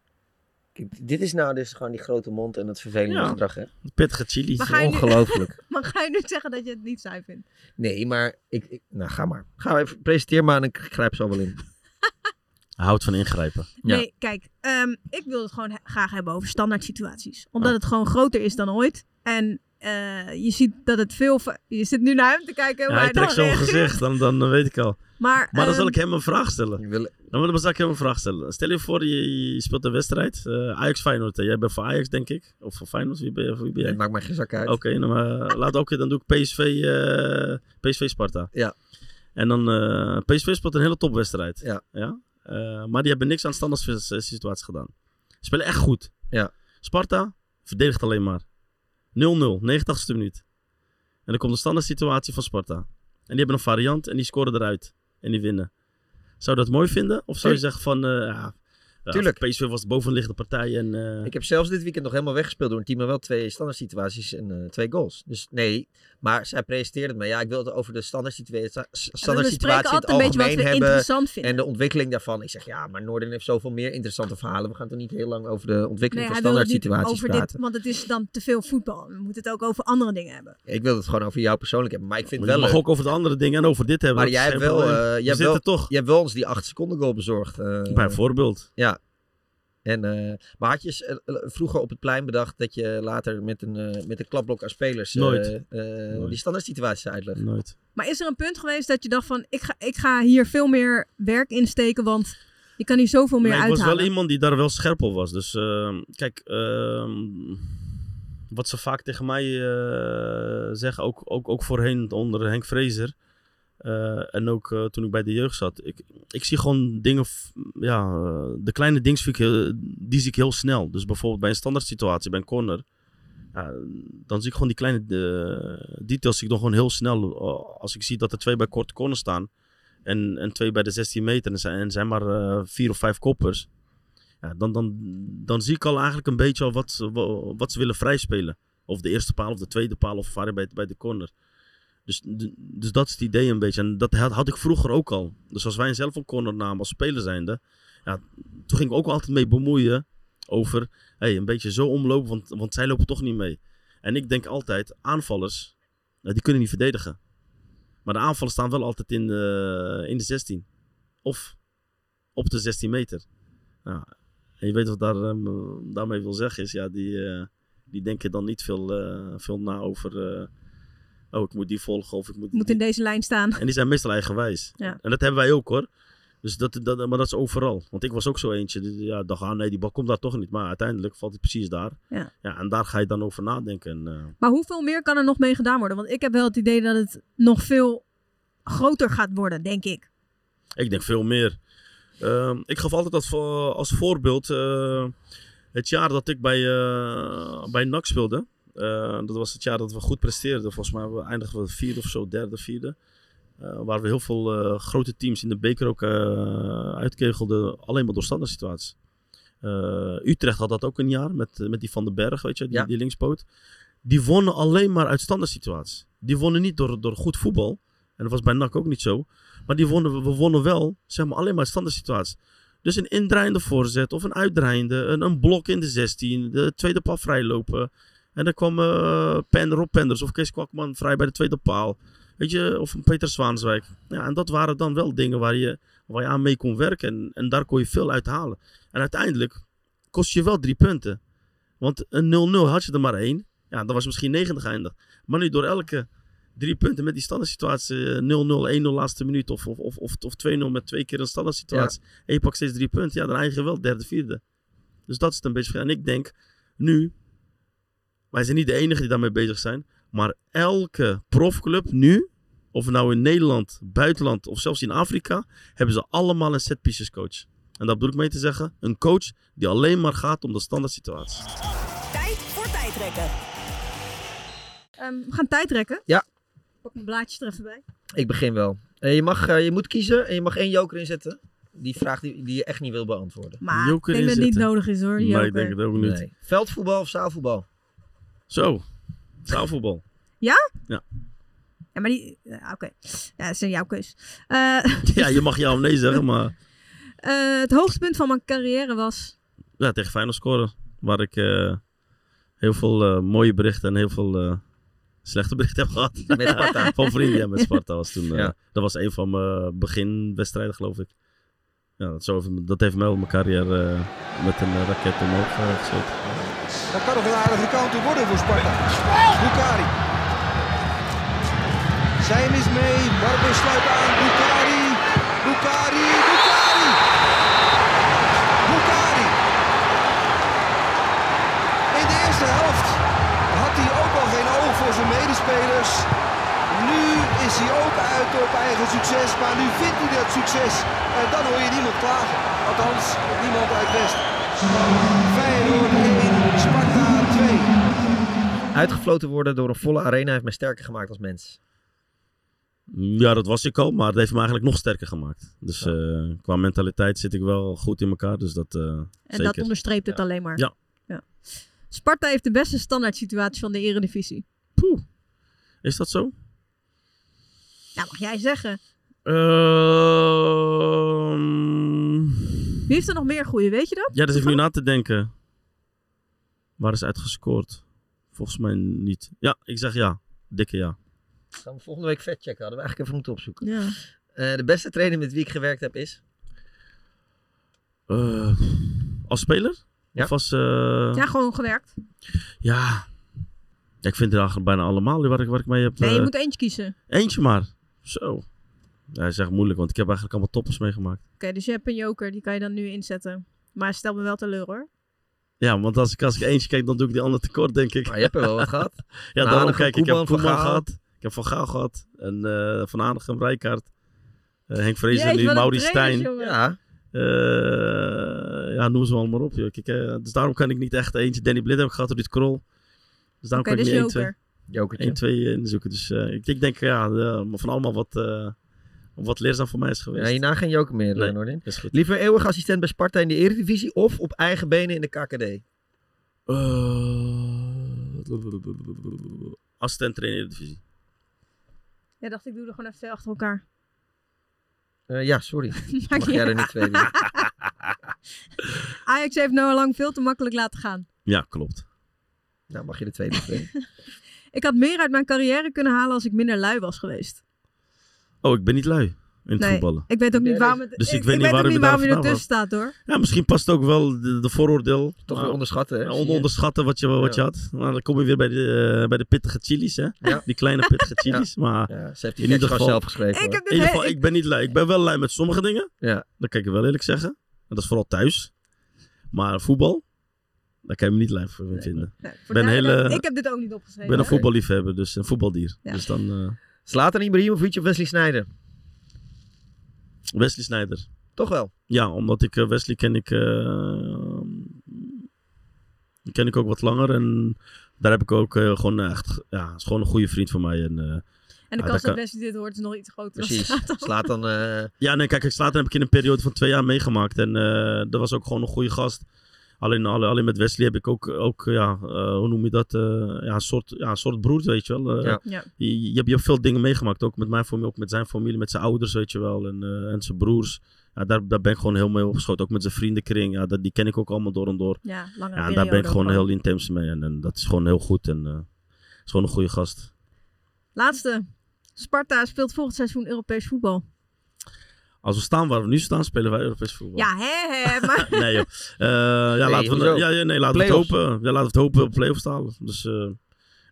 Dit is nou dus gewoon die grote mond en dat vervelende Ja. gedrag, hè? Pittige chili. Ongelooflijk. Maar ga je nu zeggen dat je het niet saai vindt? Nee, maar ik, ik... Nou, ga maar. Ga even, presenteer maar en ik grijp zo wel in. Hij houdt van ingrijpen. Ja. Nee, kijk, ehm, ik wil het gewoon he- graag hebben over standaard situaties. Omdat het gewoon groter is dan ooit. En eh, je ziet dat het veel... Je zit nu naar hem te kijken Ja, hij trekt zo'n gezicht, dan, dan weet ik al. Maar, Maar dan zal ehm, ik hem een vraag stellen. Wil... Dan, dan zal ik hem een vraag stellen. Stel je voor, je, je speelt een wedstrijd. eh, Ajax Feyenoord. hè. Jij bent voor Ajax, denk ik. Of voor Feyenoord. Wie ben je? Voor wie ben jij? Het maakt mij geen zak uit. Oké, nou, maar laat ook, dan doe ik PSV, eh, PSV Sparta. Ja. En dan, eh, PSV speelt een hele topwedstrijd. Ja. ja? Eh, maar die hebben niks aan standaard s- situaties gedaan. Spelen echt goed. Ja. Sparta verdedigt alleen maar. 0-0, 89ste minuut. En dan komt de standaard situatie van Sparta. En die hebben een variant en die scoren eruit. En die winnen. Zou je dat mooi vinden? Of zou je zeggen van, eh, Ja, Tuurlijk. PSV was de bovenliggende partij en... eh, Ik heb zelfs dit weekend nog helemaal weggespeeld door een team, maar wel twee standaard situaties en eh, twee goals. Dus nee, maar zij presenteerde het me. Ja, ik wil het over de standaard situatie, standaard situatie in het altijd een beetje wat algemeen we hebben. interessant vinden. En de ontwikkeling daarvan. Ik zeg ja, maar Noorden heeft zoveel meer interessante verhalen. We gaan toch niet heel lang over de ontwikkeling Nee, van standaard situaties over praten. dit, want het is dan te veel voetbal. We moeten het ook over andere dingen hebben. Ik wil het gewoon over jou persoonlijk hebben. Maar ik vind maar het je wel mag leuk. ook over de andere dingen en over dit hebben. Maar jij hebt wel, eh, We jij hebt wel, toch. jij hebt wel ons die 8 seconden goal bezorgd. eh, Bijvoorbeeld. Ja. En, eh, maar had je eh, vroeger op het plein bedacht dat je later met een, eh, met een klapblok aan spelers eh, Nooit. eh, die standaard situaties uitlegt? Nooit. Maar is er een punt geweest dat je dacht van... ik ga, ik ga hier veel meer werk in steken, want je kan hier zoveel meer Nee, ik was uithalen. wel iemand die daar wel scherp op was. Dus ehm, kijk, ehm, wat ze vaak tegen mij eh, zeggen, ook, ook, ook voorheen onder Henk Vrezer. Eh, en ook eh, toen ik bij de jeugd zat. Ik, ik zie gewoon dingen, ja, eh, de kleine dingen zie ik heel- die zie ik heel snel. Dus bijvoorbeeld bij een standaard situatie, bij een corner. Dan zie ik gewoon die kleine details zie ik dan gewoon heel snel. Als ik zie dat er twee bij korte corner staan en, en twee bij de 16 meter en zijn, en zijn maar vier of vijf koppers. Ja, dan, dan, dan zie ik al eigenlijk een beetje al wat, ze- wa- wat ze willen vrijspelen. Of de eerste paal of de tweede paal of waar bij, bij de corner. Dus, dus dat is het idee een beetje. En dat had, had ik vroeger ook al. Dus als wij zelf een corner namen als speler zijnde. Ja, toen ging ik ook altijd mee bemoeien over hey, een beetje zo omlopen, want, want zij lopen toch niet mee. En ik denk altijd, aanvallers, nou, die kunnen niet verdedigen. Maar de aanvallers staan wel altijd in de, in de 16. Of op de 16 meter. Nou, en je weet wat daar, ehm, daarmee wil zeggen is, ja, die, eh, die denken dan niet veel, eh, veel na over, eh, oh, ik moet die volgen of ik moet... Moet in deze lijn staan. En die zijn meestal eigenwijs. Ja. En dat hebben wij ook hoor. Dus dat, dat, maar dat is overal. Want ik was ook zo eentje. die- Ja, dacht, ah nee, die bal komt daar toch niet. Maar uiteindelijk valt hij precies daar. Ja. Ja, en daar ga je dan over nadenken. En, eh, Maar hoeveel meer kan er nog mee gedaan worden? Want ik heb wel het idee dat het nog veel groter gaat worden, denk ik. Ik denk veel meer. Ehm, ik gaf altijd voor- als voorbeeld. eh, het jaar dat ik bij, eh bij NAC speelde. Eh, dat was het jaar dat we goed presteerden. Volgens mij we eindigden we vierde of zo, derde, vierde. Eh, waar we heel veel eh, grote teams in de beker ook uitkegelden. Alleen maar door standaard situaties. Utrecht had dat ook een jaar met, met die Van den Berg, weet je, die, Ja. die linkspoot. Die wonnen alleen maar uit standaard situaties. Die wonnen niet door, door goed voetbal. En dat was bij NAC ook niet zo. Maar die wonnen, we wonnen wel, zeg maar, alleen maar uit standaard situaties. Dus een indraaiende voorzet of een uitdraaiende, een, een blok in de 16, de tweede paal vrijlopen. En dan kwam uh, Pen, Rob Penders of Kees Kwakman vrij bij de tweede paal. Weet je, of Peter Zwaanswijk. Ja, en dat waren dan wel dingen waar je, waar je aan mee kon werken. En, en daar kon je veel uit halen. En uiteindelijk kost je wel drie punten. Want een 0-0 had je er maar één. Ja, dan was je misschien 90 eindig. Maar nu door elke drie punten met die standaard situatie, 0-0, 1-0 laatste minuut of, of, of, of, of 2-0 met twee keer een standaard situatie. Ja. En je pakt steeds drie punten, ja, dan eindig je wel derde, vierde. Dus dat is het een beetje. En ik denk nu, wij zijn niet de enige die daarmee bezig zijn, maar elke profclub nu, of nou in Nederland, buitenland of zelfs in Afrika, hebben ze allemaal een set pieces coach. En dat bedoel ik mee te zeggen, een coach die alleen maar gaat om de standaard situatie. Tijd voor tijdrekken. Um, we gaan tijdrekken. Ja. Pak mijn blaadjes er even bij. Ik begin wel. Uh, je, mag, uh, je moet kiezen en je mag één joker inzetten. Die vraag die, die je echt niet wil beantwoorden. Maar joker ik denk dat het niet nodig is hoor. Die nee, joker. ik denk het ook niet. Nee. Veldvoetbal of zaalvoetbal? Zo, zaalvoetbal. ja? Ja. Ja, maar die... Uh, Oké, okay. ja, dat is jouw keus. Uh, ja, je mag ja of nee zeggen, maar... Uh, het hoogtepunt van mijn carrière was... Ja, tegen Feyenoord scoren. Waar ik uh, heel veel uh, mooie berichten en heel veel slechte berichten heb gehad. Met Sparta. van vrienden, ja, met Sparta was toen. Ja. Dat was een van mijn beginwedstrijden, geloof ik. Ja, dat, dat heeft mij op mijn carrière met een raket omhoog geschoten. Dat kan nog een aardige counter worden voor Sparta. Bukari. Zij hem is mee. Barbe sluit aan. Bukari. Bukari. Bukari. Bukari. In de eerste helft had hij ook al geen oog voor zijn medespelers. Is hij ook uit op eigen succes, maar nu vindt hij dat succes. En dan hoor je niemand klagen. Althans, niemand uit West. Feyenoord 1, Sparta 2. Uitgefloten worden door een volle arena heeft mij sterker gemaakt als mens. Ja, dat was ik al, maar het heeft me eigenlijk nog sterker gemaakt. Dus eh, qua mentaliteit zit ik wel goed in elkaar. Dus dat, eh, En zeker. dat onderstreept het alleen maar. Ja. ja. Sparta heeft de beste standaard situatie van de eredivisie. Is dat zo? Ja, mag jij zeggen. Ehm, Wie heeft er nog meer goede, weet je dat? ja, dus ik nu na te denken. Waar is uitgescoord? Volgens mij niet. Ja, ik zeg ja. Dikke ja. Gaan we volgende week vet checken. Hadden we eigenlijk even moeten opzoeken. Ja. Eh, de beste trainer met wie ik gewerkt heb is? Eh, als speler? Ja. Of als... eh, Ja, gewoon gewerkt. ja. Ja, ik vind het eigenlijk bijna allemaal waar ik, waar ik mee heb... Nee, je eh, moet eentje kiezen. Eentje maar. Zo. Ja, dat is echt moeilijk, want ik heb eigenlijk allemaal toppers meegemaakt. dus je hebt een joker, die kan je dan nu inzetten. Maar stel me wel teleur hoor. Ja, want als ik, als ik eentje kijk, dan doe ik die ander tekort, denk ik. Maar je hebt er wel wat gehad. ja, Van daarom Hanegem, kijk ik. Ik heb Koeman, Van Koeman Gaal. gehad. Ik heb Van Gaal gehad. En eh Van Hanegem, Rijkaard. eh, Henk Jeetje, nu, Mauri Stijn. Ja. Eh, ja, noem ze allemaal op. Joh. Kijk, dus daarom kan ik niet echt eentje. Danny Blind heb ik gehad, Ruud Krol. Dus daarom Oké, kan ik dus niet 1, 2, joker. Jokertje. 1, 2 inzoeken. Dus eh, ik, ik denk ja, de- van allemaal wat, eh, wat leerzaam voor mij is geweest. Ja, hierna geen joker meer, Nee, goed. Liever eeuwig assistent bij Sparta in de Eredivisie of op eigen benen in de KKD? Eh, assistent trainer in de divisie. Ja, dacht ik doe er gewoon even twee achter elkaar. Eh, ja, sorry. Mag niet jij er niet twee doen? Ajax heeft Noah Lang veel te makkelijk laten gaan. Ja, klopt. Nou, mag je de tweede twee. Ik had meer uit mijn carrière kunnen halen als ik minder lui was geweest. Oh, ik ben niet lui in het Nee, voetballen. ik weet ook niet waarom het, Dus ik, ik, weet ik niet weet niet je waarom je daar ertussen staat hoor. Ja, misschien past ook wel de, de vooroordeel. Toch weer onderschatten, hè? On- onderschatten wat je, wat je had. Maar dan kom je weer bij de, eh, bij de pittige chilies, hè? Ja. Die kleine pittige chilies. Maar Ja, ze heeft die in ieder geval, zelf geschreven. Ik heb in dit ieder geval, ik ben niet lui. Ik ben wel lui met sommige dingen. Ja. Dat kan ik wel eerlijk zeggen. En dat is vooral thuis. Maar voetbal, daar kan je me niet voor vinden. Nee, ben, hele, ik heb dit ook niet opgeschreven. ik ben een hè? voetballiefhebber, dus een voetbaldier. Ja. Dus dan eh, Zlatan Ibrahimovic of Wesley Sneijder? Wesley Sneijder. Toch wel? Ja, omdat ik eh, Wesley ken ik, eh, ken ik ook wat langer. En daar heb ik ook eh, gewoon echt, ja, is gewoon een goede vriend van mij. En, eh, En de kans dat kan- Wesley dit hoort is nog iets groter. dan Precies. Eh Ja, nee, kijk, Slatan heb ik in een periode van twee jaar meegemaakt. En eh, dat was ook gewoon een goede gast. Alleen, alleen, alleen met Wesley heb ik ook, ook ja, eh, hoe noem je dat? eh, ja, een soort, ja, een soort broer, weet je wel. Eh, Ja. Ja. je, je, hebt, je hebt veel dingen meegemaakt, ook met mijn familie, ook met zijn familie, met zijn ouders, weet je wel. En, eh, en zijn broers. Ja, daar, daar ben ik gewoon heel mee opgeschoten. Ook met zijn vriendenkring. Ja, dat, die ken ik ook allemaal door en door. Ja, lange Ja, en daar ben ik gewoon heel intens mee. En, en dat is gewoon heel goed. En eh is gewoon een goede gast. Laatste. Sparta speelt volgend seizoen Europees voetbal. Als we staan waar we nu staan, spelen wij Europees voetbal. Ja, hè, hè, maar... Nee, joh. Eh, ja, Nee, laten we, ja, ja, nee, laten we het hopen. Ja, laten we het hopen op play-offs te halen. Dus eh,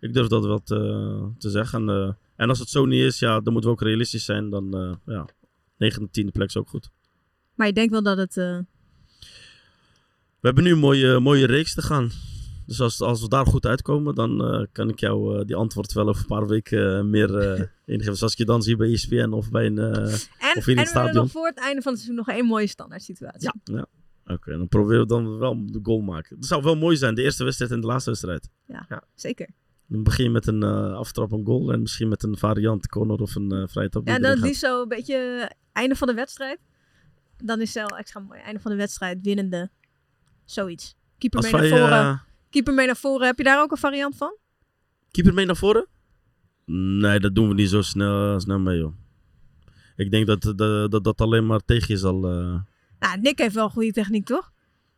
ik durf dat wel te, te zeggen. En, eh, en als het zo niet is, ja, dan moeten we ook realistisch zijn. Dan, eh ja, negende, tiende plek is ook goed. Maar je denkt wel dat het... eh, We hebben nu een mooie, mooie reeks te gaan. Dus als, als we daar goed uitkomen, dan eh, kan ik jou eh, die antwoord wel over een paar weken eh, meer eh ingeven. Dus als ik je dan zie bij ESPN of bij een, eh, En, of in en het we stadion. nog voor het einde van het seizoen nog één mooie standaard situatie. Ja. ja. Oké, dan proberen we dan wel de goal maken. Dat zou wel mooi zijn, de eerste wedstrijd en de laatste wedstrijd. Ja, zeker. Dan begin je met een eh, aftrap, een goal en misschien met een variant, corner of een eh vrije trap. Ja, dan liefst zo een beetje einde van de wedstrijd. Dan is het wel extra mooi. Einde van de wedstrijd, winnende. Zoiets. Keeper Als mee naar voren. Keeper mee naar voren. Heb je daar ook een variant van? Keeper mee naar voren? Nee, dat doen we niet zo snel, snel mee, joh. Ik denk dat dat, dat, dat alleen maar tegen je zal... Nou, Nick heeft wel goede techniek, toch?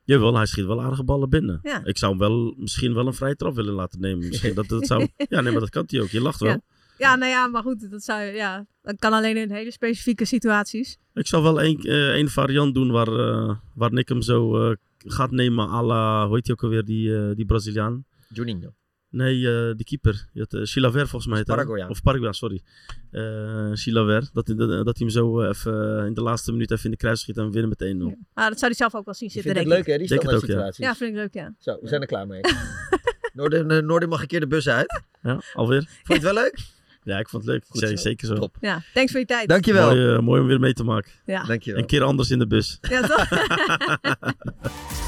Jawel, hij schiet wel aardige ballen binnen. Ja. Ik zou hem wel misschien wel een vrije trap willen laten nemen. Misschien dat, dat zou... Ja, nee, maar dat kan hij ook. Je lacht wel. Ja. Ja, nou ja, maar goed, dat, zou, ja, dat kan alleen in hele specifieke situaties. Ik zou wel één, eh, variant doen waar, eh, waar Nick hem zo eh, gaat nemen à la, hoe heet hij ook alweer, die, eh, die Braziliaan? Juninho. Nee, eh die keeper. Eh, Chilaver volgens mij. Paraguayaan. Of Paraguay, sorry. Eh Chilaver. Dat, hij- dat, dat hij hem zo even in de laatste minuut even in de kruis schiet en we winnen met 1-0. Maar dat zou hij zelf ook wel zien zitten, denk het leuk, ik. hè, die Denk het standaard ook, ja. situaties. Ja, vind ik leuk, ja. Zo, we zijn er klaar mee. Noorden, Noorden mag een keer de bus uit. Ja, alweer? Vond je het wel leuk? Ja, ik vond het leuk. Goed Zeker, zo. zeker zo. Top. Ja, thanks voor je tijd. Dankjewel. Mooi, eh, mooi om weer mee te maken. Ja. Dankjewel. Een keer anders in de bus. Ja, toch?